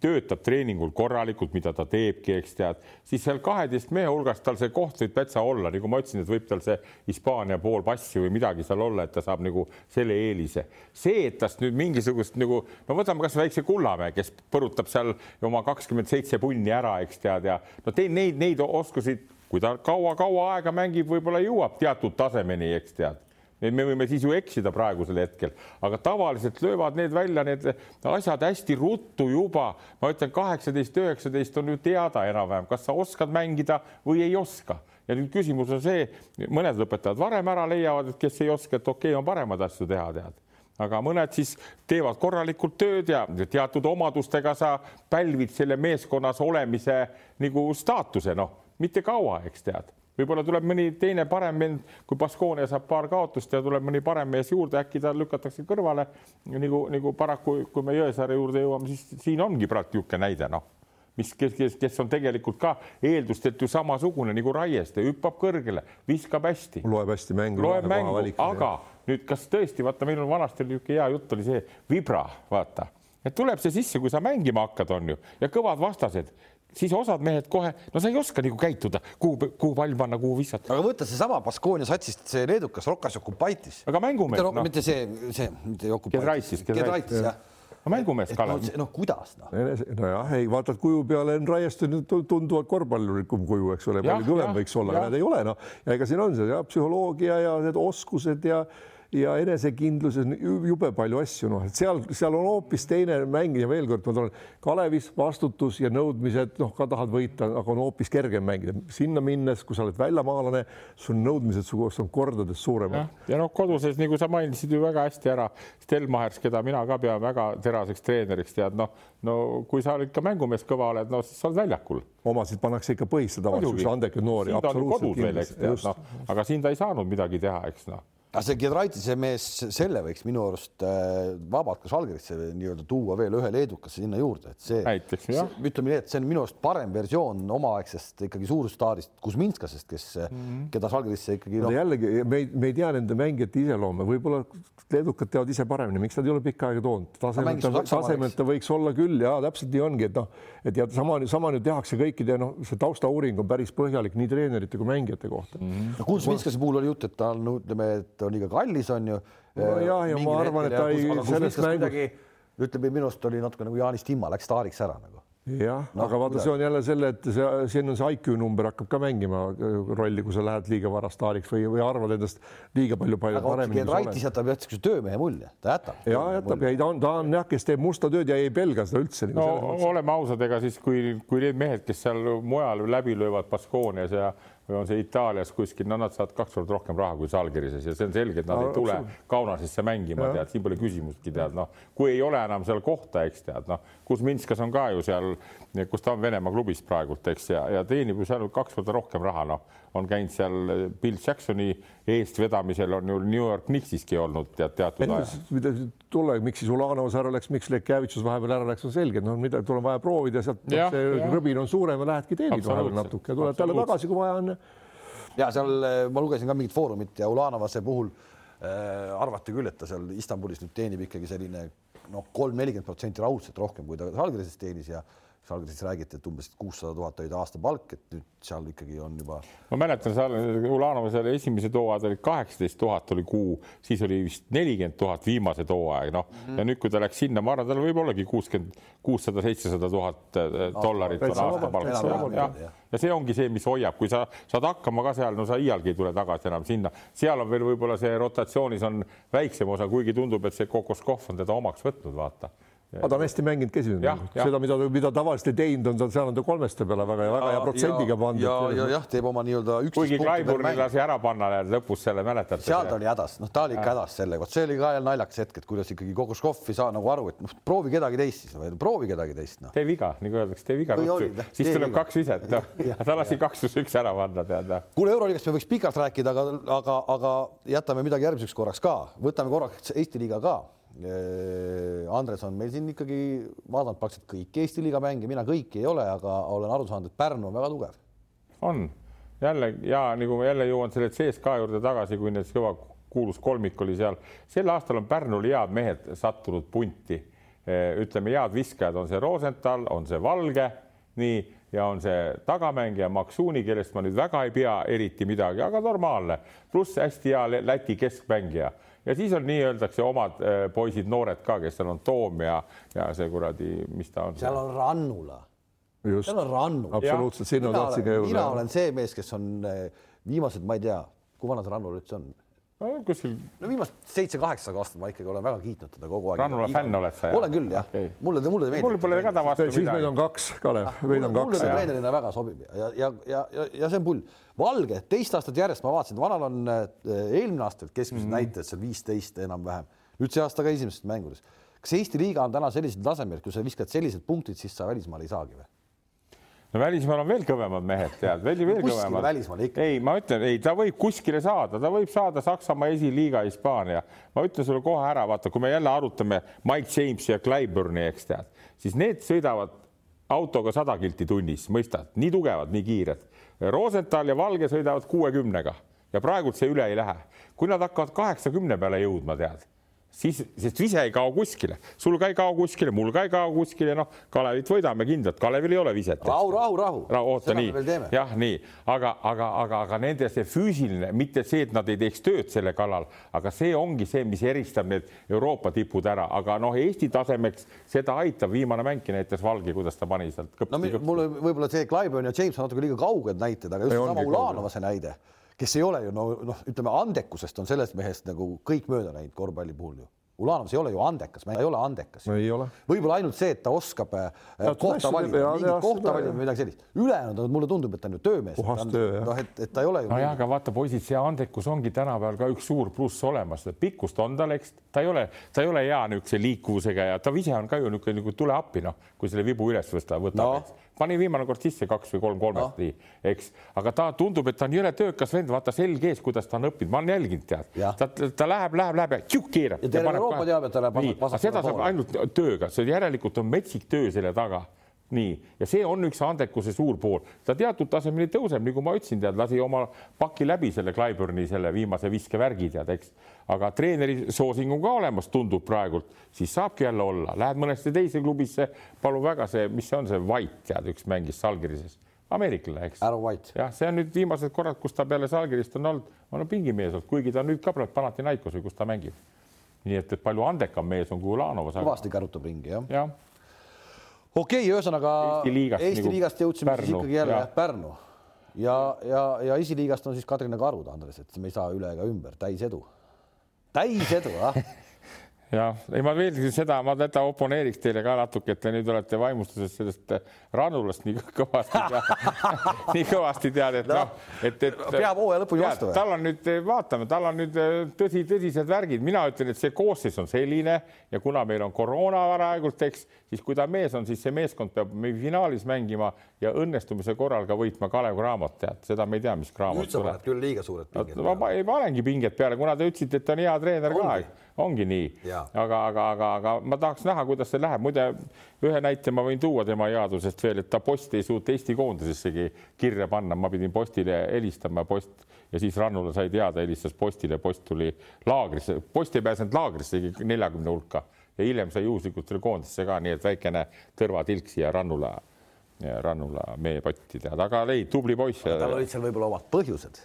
töötab treeningul korralikult, mida ta teebki, eks tead, siis seal kaheteist mehe hulgas tal see koht võib täitsa olla, nagu ma ütlesin, et võib tal see Hispaania pool passi või midagi seal olla, et ta saab nagu selle eelise. see, et tast nüüd mingisugust nagu no võtame kas väikse Kullamäe, kes põrutab seal oma kakskümmend seitse punni ära, eks tead, ja no teil neid, neid oskusi, kui ta kaua-kaua aega mängib, võib-olla jõuab teatud tasemeni, eks tead me võime siis ju eksida praegusel hetkel, aga tavaliselt löövad need välja, need asjad hästi ruttu juba. ma ütlen, kaheksateist, üheksateist on ju teada enam-vähem, kas sa oskad mängida või ei oska. ja nüüd küsimus on see, mõned lõpetavad varem ära, leiavad, et kes ei oska, et okei okay,, on paremaid asju teha, tead aga mõned siis teevad korralikult tööd ja teatud omadustega sa pälvid selle meeskonnas olemise nagu staatuse, noh, mitte kaua, eks tead. Võib-olla tuleb mõni teine parem vend, kui Baskonia saab paar kaotust ja tuleb mõni parem mees juurde, äkki ta lükatakse kõrvale. Nagu, nagu paraku, kui me Jõesaare juurde jõuame, siis siin ongi praegu niisugune näide, noh mis, kes, kes, kes on tegelikult ka eeldustelt ju samasugune nagu Raieste, hüppab kõrgele, viskab hästi. loeb hästi mängu. loeb mängu, aga nüüd, kas tõesti, vaata, meil on vanasti oli niisugune hea jutt oli see vibra, vaata, et tuleb see sisse, kui sa mängima hakkad, on ju, ja kõvad vastased siis osad mehed kohe, no sa ei oska nagu käituda, kuhu, kuhu pall panna, kuhu visata. aga võta seesama Baskonia satsist see leedukas Rokas Okupaitis. aga mängumees. mitte, no. mitte see, see, mitte Okupaitis. Kedraitis, jah no mängumees, Kalev. noh, kuidas noh? nojah, ei vaatad kuju peale on Raieste tunduvalt korvpallurikum kuju, eks ole, palju kõvem võiks olla, aga need ei ole noh, ja ega siin on see ja psühholoogia ja need oskused ja ja enesekindluses jube palju asju, noh, et seal, seal on hoopis teine mäng ja veel kord ma tulen, Kalevis vastutus ja nõudmised, noh, ka tahad võita, aga on hoopis kergem mängida. sinna minnes, kui sa oled väljamaalane, sul nõudmised su kohast on kordades suuremad. ja noh, koduses, nagu sa mainisid ju väga hästi ära, Stelmachers, keda mina ka pean väga teraseks treeneriks, tead noh, no kui sa ikka mängumees kõva oled, no siis sa oled väljakul. omasid pannakse ikka põhisse tavaliselt, andekaid noori. noh, aga siin ta ei saanud midagi teha, eks noh aga see Giedraitise mees, selle võiks minu arust äh, vabalt ka Žalgirisse nii-öelda tuua veel ühe leedukasse sinna juurde, et see, ütleme nii, et see on minu arust parem versioon omaaegsest ikkagi suurstaarist Kuzminskasest, kes mm, -hmm. keda Žalgirisse ikkagi no.. jällegi me ei, me ei tea nende mängijate iseloome, võib-olla leedukad teavad ise paremini, miks nad ei ole pikka aega toonud, tasemelt, tasemelt ta võiks olla küll ja täpselt nii ongi, et noh, et ja sama, sama nüüd tehakse kõikide, noh, see taustauuring on päris põhjalik nii treenerite kui mängijate kohta mm. -hmm. no Kuzminskase puhul oli jutt, et ta on, ütleme, et ta on liiga kallis, on ju. nojah, ja ma arvan, et ta ei, selles mängus. ütleme, minu arust oli natuke nagu Jaanis Timma läks staariks ära nagu jah no,, aga vaata, see on jälle selle, et see, siin on see IQ number hakkab ka mängima rolli, kui sa lähed liiga vara staariks või, või arvad endast liiga palju palju paremini. Raitis jätab jätkuvalt niisuguse töömehe mulje, ta jätab. ja jätab ja ei, ta on, ta on jah, kes teeb musta tööd ja ei pelga seda üldse. no oleme ausad, ega siis kui, kui need mehed, kes seal mujal läbi löövad Baskoonias ja või on see Itaalias kuskil, no nad saavad kaks korda rohkem raha kui Žalgirises ja see on selge, et nad no, ei tule Kaunasesse mängima, tead, siin pole küsimustki, tead, noh, kui ei ole enam seal kohta, eks tead, noh, Kuzminskas on ka ju seal, kus ta on Venemaa klubis praegult, eks, ja, ja teenib ju seal kaks korda rohkem raha, noh, on käinud seal Bill Jacksoni eestvedamisel on ju New York Knicksiski olnud tead teatud aja. tule, miks siis Ulanovas ära läks, miks Lekjavitšus vahepeal ära läks, on selge, no mida, tul on vaja proovida, sealt ja, see ja. rõbin on suurem ja lähedki teenid vahepeal natuke, tuled talle tagasi, kui vaja on ja seal eh, ma lugesin ka mingit foorumit ja Ulanovase puhul äh, arvati küll, et ta seal Istanbulis nüüd teenib ikkagi selline noh, kolm-nelikümmend protsenti raudselt rohkem, kui ta Žalgirises teenis ja Žalgiris räägiti, et umbes kuussada tuhat oli ta aastapalk, et nüüd seal ikkagi on juba. ma mäletan, seal Ulanova seal esimesed hooajad olid kaheksateist tuhat oli kuu, siis oli vist nelikümmend tuhat viimased hooaeg, noh. Mm -hmm. ja nüüd, kui ta läks sinna, ma arvan, tal võib ollagi kuuskümmend, kuussada, seitsesada tuhat äh, dollarit on aastapalk. ja, ja, ja see ongi see, mis hoiab, kui sa saad hakkama ka seal, no sa iialgi ei tule tagasi enam sinna, seal on veel võib-olla see rotatsioonis on väiksem osa, kuigi tundub, et see Kokoskov on teda omaks võtnud, vaata aga ta on hästi mänginud ka esimene mäng, seda, mida, mida tavaliselt ei teinud, on ta, seal on ta kolmeste peale väga ja väga hea protsendiga pandud. ja, ja jah, teeb oma nii-öelda üksteist. kuigi Klaiburni lasi ära panna lõpus selle, mäletate? seal ta oli hädas, noh, ta oli ikka hädas sellega, vot see oli ka jälle naljakas hetk, et kuidas ikkagi Kokoškov ei saa nagu aru, et noh, proovi kedagi teist siis või proovi kedagi teist noh. tee viga, nagu öeldakse, tee viga, siis tuleb viga. kaks viset, noh, ta lasi kaks pluss üks ära panna, tead. Noh. kuule, Euroliigast me võiks pikalt rääkida, aga, aga, aga jätame midagi järgmiseks korraks ka, võtame korraks Eesti liiga ka Andres on meil siin ikkagi vaadanud praktiliselt kõik Eesti liiga mänge, mina kõiki ei ole, aga olen aru saanud, et Pärnu on väga tugev. on jälle ja nagu ma jälle jõuan selle CSKA juurde tagasi, kui need kõva kuulus kolmik oli seal. sel aastal on Pärnul head mehed sattunud punti. ütleme, head viskajad on see Rosenthal, on see Valge, nii ja on see tagamängija Maksuuni, kellest ma nüüd väga ei pea eriti midagi, aga normaalne, pluss hästi hea Läti keskmängija ja siis on nii-öeldakse omad äh, poisid, noored ka, kes seal on Toom ja, ja see kuradi, mis ta on. seal on Rannula. seal on Rannula. absoluutselt, sinna tahtsin ka jõuda. mina olen see mees, kes on äh, viimased, ma ei tea, kui vana see Rannula üldse on no kuskil. no viimased seitse-kaheksa aastat ma ikkagi olen väga kiitnud teda kogu aeg. Rannula fänn oled sa? olen küll jah okay., mulle, mulle ta meeldib. mul pole ka ta vastu midagi. siis meid on kaks, Kalev, meid on kaks. mulle ta treenerina väga sobib ja, ja, ja, ja, ja see on pull. Valge teist aastat järjest ma vaatasin, vanal on äh, eelmine aasta keskmised mm -hmm. näitajad seal viisteist enam-vähem, nüüd see aasta ka esimestes mängudes. kas Eesti liiga on täna sellisel tasemel, kui sa viskad sellised punktid, siis sa välismaal ei saagi või? No välismaal on veel kõvemad mehed, tead, veel veel kõvemad. välismaal ikka. ei, ma ütlen, ei, ta võib kuskile saada, ta võib saada Saksamaa esiliiga Hispaania. ma ütlen sulle kohe ära, vaata, kui me jälle arutame Mike Jamesi ja Clyburni, eks tead, siis need sõidavad autoga sada kilti tunnis, mõistad, nii tugevad, nii kiired. Rosenthal ja Valge sõidavad kuuekümnega ja praegult see üle ei lähe. kui nad hakkavad kaheksakümne peale jõudma, tead siis, sest vise ei kao kuskile, sul ka ei kao kuskile, mul ka ei kao kuskile, noh, Kalevit võidame kindlalt, Kalevil ei ole viset. rahu, rahu, rahu, rahu. oota, nii, jah, nii, aga, aga, aga, aga nende see füüsiline, mitte see, et nad ei teeks tööd selle kallal, aga see ongi see, mis eristab need Euroopa tipud ära, aga noh, Eesti tasemeks seda aitab viimane mängki näitas Valgi, kuidas ta pani sealt. no mulle võib-olla see Clyburn ja James on natuke liiga kauged näited, aga just sama Ulanova see näide kes ei ole ju no noh, ütleme andekusest on sellest mehest nagu kõik mööda läinud korvpalli puhul ju. Ulanovs ei ole ju andekas, ei ole andekas. võib-olla ainult see, et ta oskab äh, ja, kohta valida, mingit kohta valida või midagi sellist. ülejäänud mulle tundub, et ta on ju töömees. noh, et, et ta ei ole ju. nojah, aga vaata, poisid, see andekus ongi tänapäeval ka üks suur pluss olemas, pikkust on tal, eks ta ei ole, ta ei ole hea niisuguse liikuvusega ja ta ise on ka ju niisugune nagu tule appi, noh, kui selle vibu üles võtta, võtab no pani viimane kord sisse kaks või kolm kolmest no., eks, aga ta tundub, et ta on jõle töökas vend, vaata selg ees, kuidas ta on õppinud, ma olen jälginud, tead, ta, ta läheb, läheb, läheb ja tšukk keerab. ja terve Euroopa teab, et ta läheb. seda saab ainult tööga, see järelikult on metsik töö selle taga nii, ja see on üks andekuse suur pool, ta teatud tasemeni tõuseb, nagu ma ütlesin, tead, lasi oma paki läbi selle Clyburni selle viimase viskevärgi tead, eks, aga treeneri soosing on ka olemas, tundub praegult, siis saabki jälle olla, lähed mõnesse teise klubisse, palun väga, see, mis see on, see White tead, üks mängis Salgirises, ameeriklane, eks. Arvo White. jah, see on nüüd viimased korrad, kus ta peale Salgirist on olnud, on pingimees olnud, kuigi ta nüüd ka praegu Panathinaikos või kus ta mängib. nii et, et palju andekam mees on kui Ulanovas. kõvasti kärutab ringi jah. jah okei okay,, ühesõnaga Eesti liigast, Eesti nagu liigast jõudsime Pärnu, siis ikkagi jälle ja. Pärnu. Ja, ja, ja esiliigast on siis Kadrina Karud, Andres, et me ei saa üle ega ümber, täis edu, täis edu, ah jah, ei ma veel seda, ma täitsa oponeeriks teile ka natuke, et te nüüd olete vaimustuses sellest äh, Rannulast nii kõvasti nii kõvasti tead, et noh, et, et peab hooaja lõpuni vastu. tal on nüüd, vaatame, tal on nüüd äh, tõsi, tõsised värgid, mina ütlen, et see koosseis on selline ja kuna meil on koroona varajägult, eks, siis kui ta mees on, siis see meeskond peab finaalis mängima ja õnnestumise korral ka võitma Kalev Cramot, tead, seda me ei tea, mis Cramot tuleb. nüüd sa paned küll liiga suured pinged peale. ma panengi pinged peale, kuna te ütlesite, et ta on hea treener ka ongi nii, aga, aga, aga, aga ma tahaks näha, kuidas see läheb, muide ühe näite ma võin tuua tema headusest veel, et ta posti ei suutnud Eesti koondisessegi kirja panna, ma pidin postile helistama, post ja siis Rannula sai teada, helistas postile, post tuli laagrisse, post ei pääsenud laagrisse neljakümne hulka. Ja hiljem sai juhuslikult selle koondisse ka, nii et väikene tõrvatilk siia Rannula, Rannula meepotti tead, aga ei, tubli poiss. tal olid seal võib-olla omad põhjused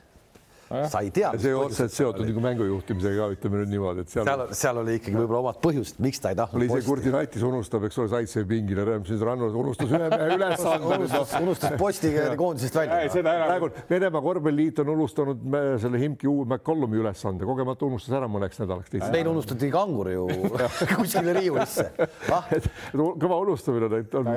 sa ei tea. see otseselt seotud nagu mängujuhtimisega, ütleme nüüd niimoodi, et seal. seal, seal oli ikkagi võib-olla omad põhjused, miks ta ei tahtnud. oli see Kurdinaitis unustab, eks ole, Zaitsev pingile, siis Rannos unustas üle ülesande unustas, unustas posti koondisest välja. praegu Venemaa korvpalliliit on unustanud selle Himki uue McCollumi ülesande, kogemata unustas ära mõneks nädalaks. meil unustati kangur ju kuskile riiulisse ah.. kõva unustamine on.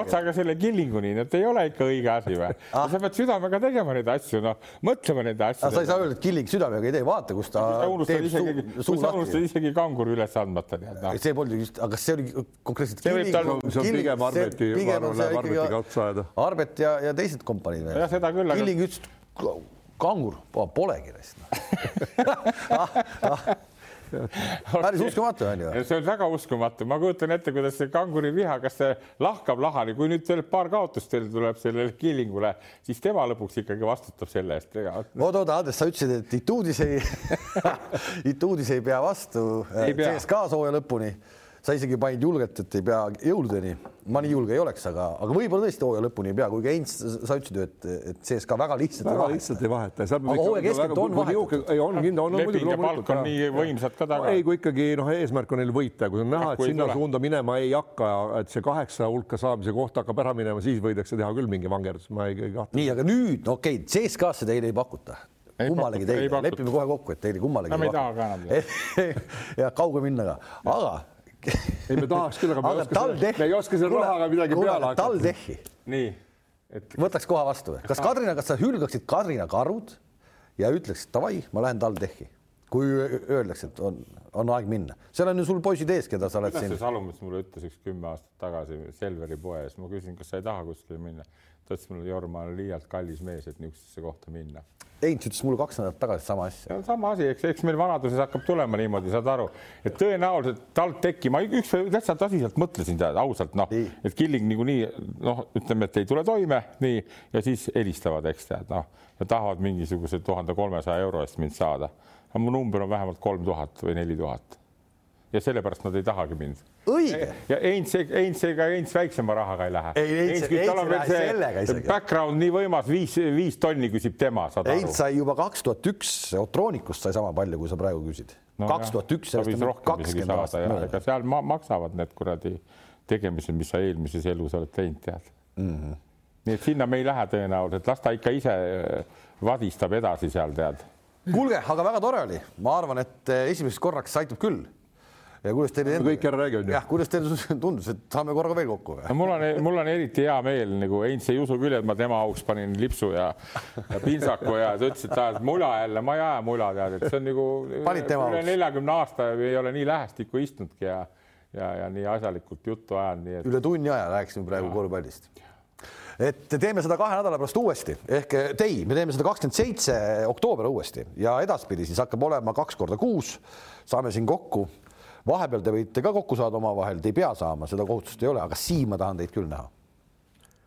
otsaga selle Killinguni, et ei ole ikka õige asi või ah.? sa pead südamega tegema neid asju, noh, mõtlema neid nende asjadega. sa ei saa öelda, et Killing südamega ei tee, vaata, kus ta. teeb isegi, suu, suu lahti. isegi kanguri üles andmata tead no.. see polnud just, aga kas see oli konkreetselt. see võib tal. see on pigem Arbeti, ma arvan, läheb Arbetiga otsa ajada. Arbet ja, ja teised kompaniid veel. jah, seda küll. Killing ütles, kangur polegi rest ah, ah. päris uskumatu on ju. see on väga uskumatu, ma kujutan ette, kuidas see kanguri viha, kas see lahkab lahani, kui nüüd veel paar kaotust veel tuleb sellele Killingule, siis tema lõpuks ikkagi vastutab selle eest. oot, oot, Andres, sa ütlesid, et Ituudis ei Ituudis ei pea vastu CSKA sooja lõpuni sa isegi panid julgelt, et ei pea jõuludeni. ma nii julge ei oleks, aga, aga võib-olla tõesti hooaja lõpuni ei pea, kuigi Heinz, sa ütlesid ju, et, et CSKA väga lihtsalt väga lihtsalt ei vaheta. aga hooaja keskelt on vahetud. ei, on kindla, on muidugi loomulikult. on nii võimsad ka taga. ei, kui ikkagi noh, eesmärk on neil võita, kui on näha, et sinna tule. suunda minema ei hakka, et see kaheksa hulka saamise koht hakkab ära minema, siis võidakse teha küll mingi vangerdus, ma ei, ei kahtle. nii, aga nüüd no okei okay,, CSKA-sse teile ei pakuta kummalegi teile, lepime kohe kokku, et teile kummalegi no, ei pakuta. ja kauge minna ka, aga ei, me tahaks küll, aga me, aga oska, me ei oska selle rahaga midagi kuule, peale hakata. TalTechi. nii et.... võtaks koha vastu või? kas Kadrina, kas sa hülgaksid Kadrina karud ja ütleksid davai, ma lähen TalTechi, kui öeldakse, et on, on aeg minna, seal on ju sul poisid ees, keda sa oled siin. Salumets mulle ütles üks kümme aastat tagasi Selveri poes, ma küsisin, kas sa ei taha kuskile minna. ta ütles mulle, Jorma on liialt kallis mees, et niisugusesse kohta minna Heinz ütles mulle kaks nädalat tagasi sama asja. sama asi, eks, eks meil vanaduses hakkab tulema niimoodi, saad aru, et tõenäoliselt talt tekki, ma üks täitsa tõsiselt mõtlesin tead ausalt noh, et Killing niikuinii noh, ütleme, et ei tule toime nii ja siis helistavad, eks tead noh ja tahavad mingisuguse tuhande kolmesaja euro eest mind saada. Mu number on vähemalt kolm tuhat või neli tuhat. ja sellepärast nad ei tahagi mind õige. ja Heinz, Heinz, ega Heinz väiksema rahaga ei lähe. ei, Heinz, ei lähe sellega isegi. Background nii võimas, viis, viis tonni küsib tema, saad aru. Heinz sai juba kaks tuhat üks, Otronikust sai sama palju, kui sa praegu küsid. kaks tuhat üks, sellest on kakskümmend aastat mööda. ega seal ma maksavad need kuradi tegemised, mis sa eelmises elus oled teinud, tead mm. -hmm. nii et sinna me ei lähe tõenäoliselt, las ta ikka ise äh, vadistab edasi seal, tead. Kuulge, aga väga tore oli, ma arvan, et äh, esimeseks korraks aitab küll ja kuidas teile enda... kõik ära räägi onju. jah, kuidas teile tundus, et saame korraga veel kokku või? mul on, mul on eriti hea meel nagu Heinz ei usu küll, et ma tema auks panin lipsu ja, ja pintsaku ja ta ütles, et ta ajab mula jälle, ma ei aja mula tead, et see on nagu üle neljakümne aasta ei ole nii lähestikku istnudki ja ja, ja nii asjalikult juttu ajanud, nii et. üle tunni aja rääkisime praegu korvpallist et teeme seda kahe nädala pärast uuesti ehk ei, me teeme seda kakskümmend seitse oktoober uuesti ja edaspidi siis hakkab olema kaks korda kuus. saame siin kokku vahepeal te võite ka kokku saada omavahel, te ei pea saama, seda kohustust ei ole, aga siin ma tahan teid küll näha.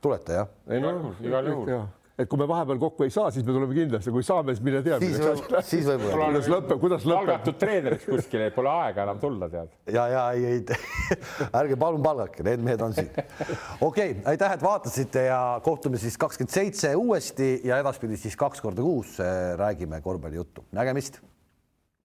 tulete jah? ei no igal juhul et kui me vahepeal kokku ei saa, siis me tuleme kindlasti, kui saame, siis mine tea. siis, siis võib-olla. kuidas lõpeb, kuidas lõpeb? palgatud treeneriks kuskile, pole aega enam tulla, tead. ja, ja ei, ei ärge palun palgake, need mehed on siin. okei okay,, aitäh, et vaatasite ja kohtume siis kakskümmend seitse uuesti ja edaspidi siis kaks korda kuus räägime korvpallijuttu. nägemist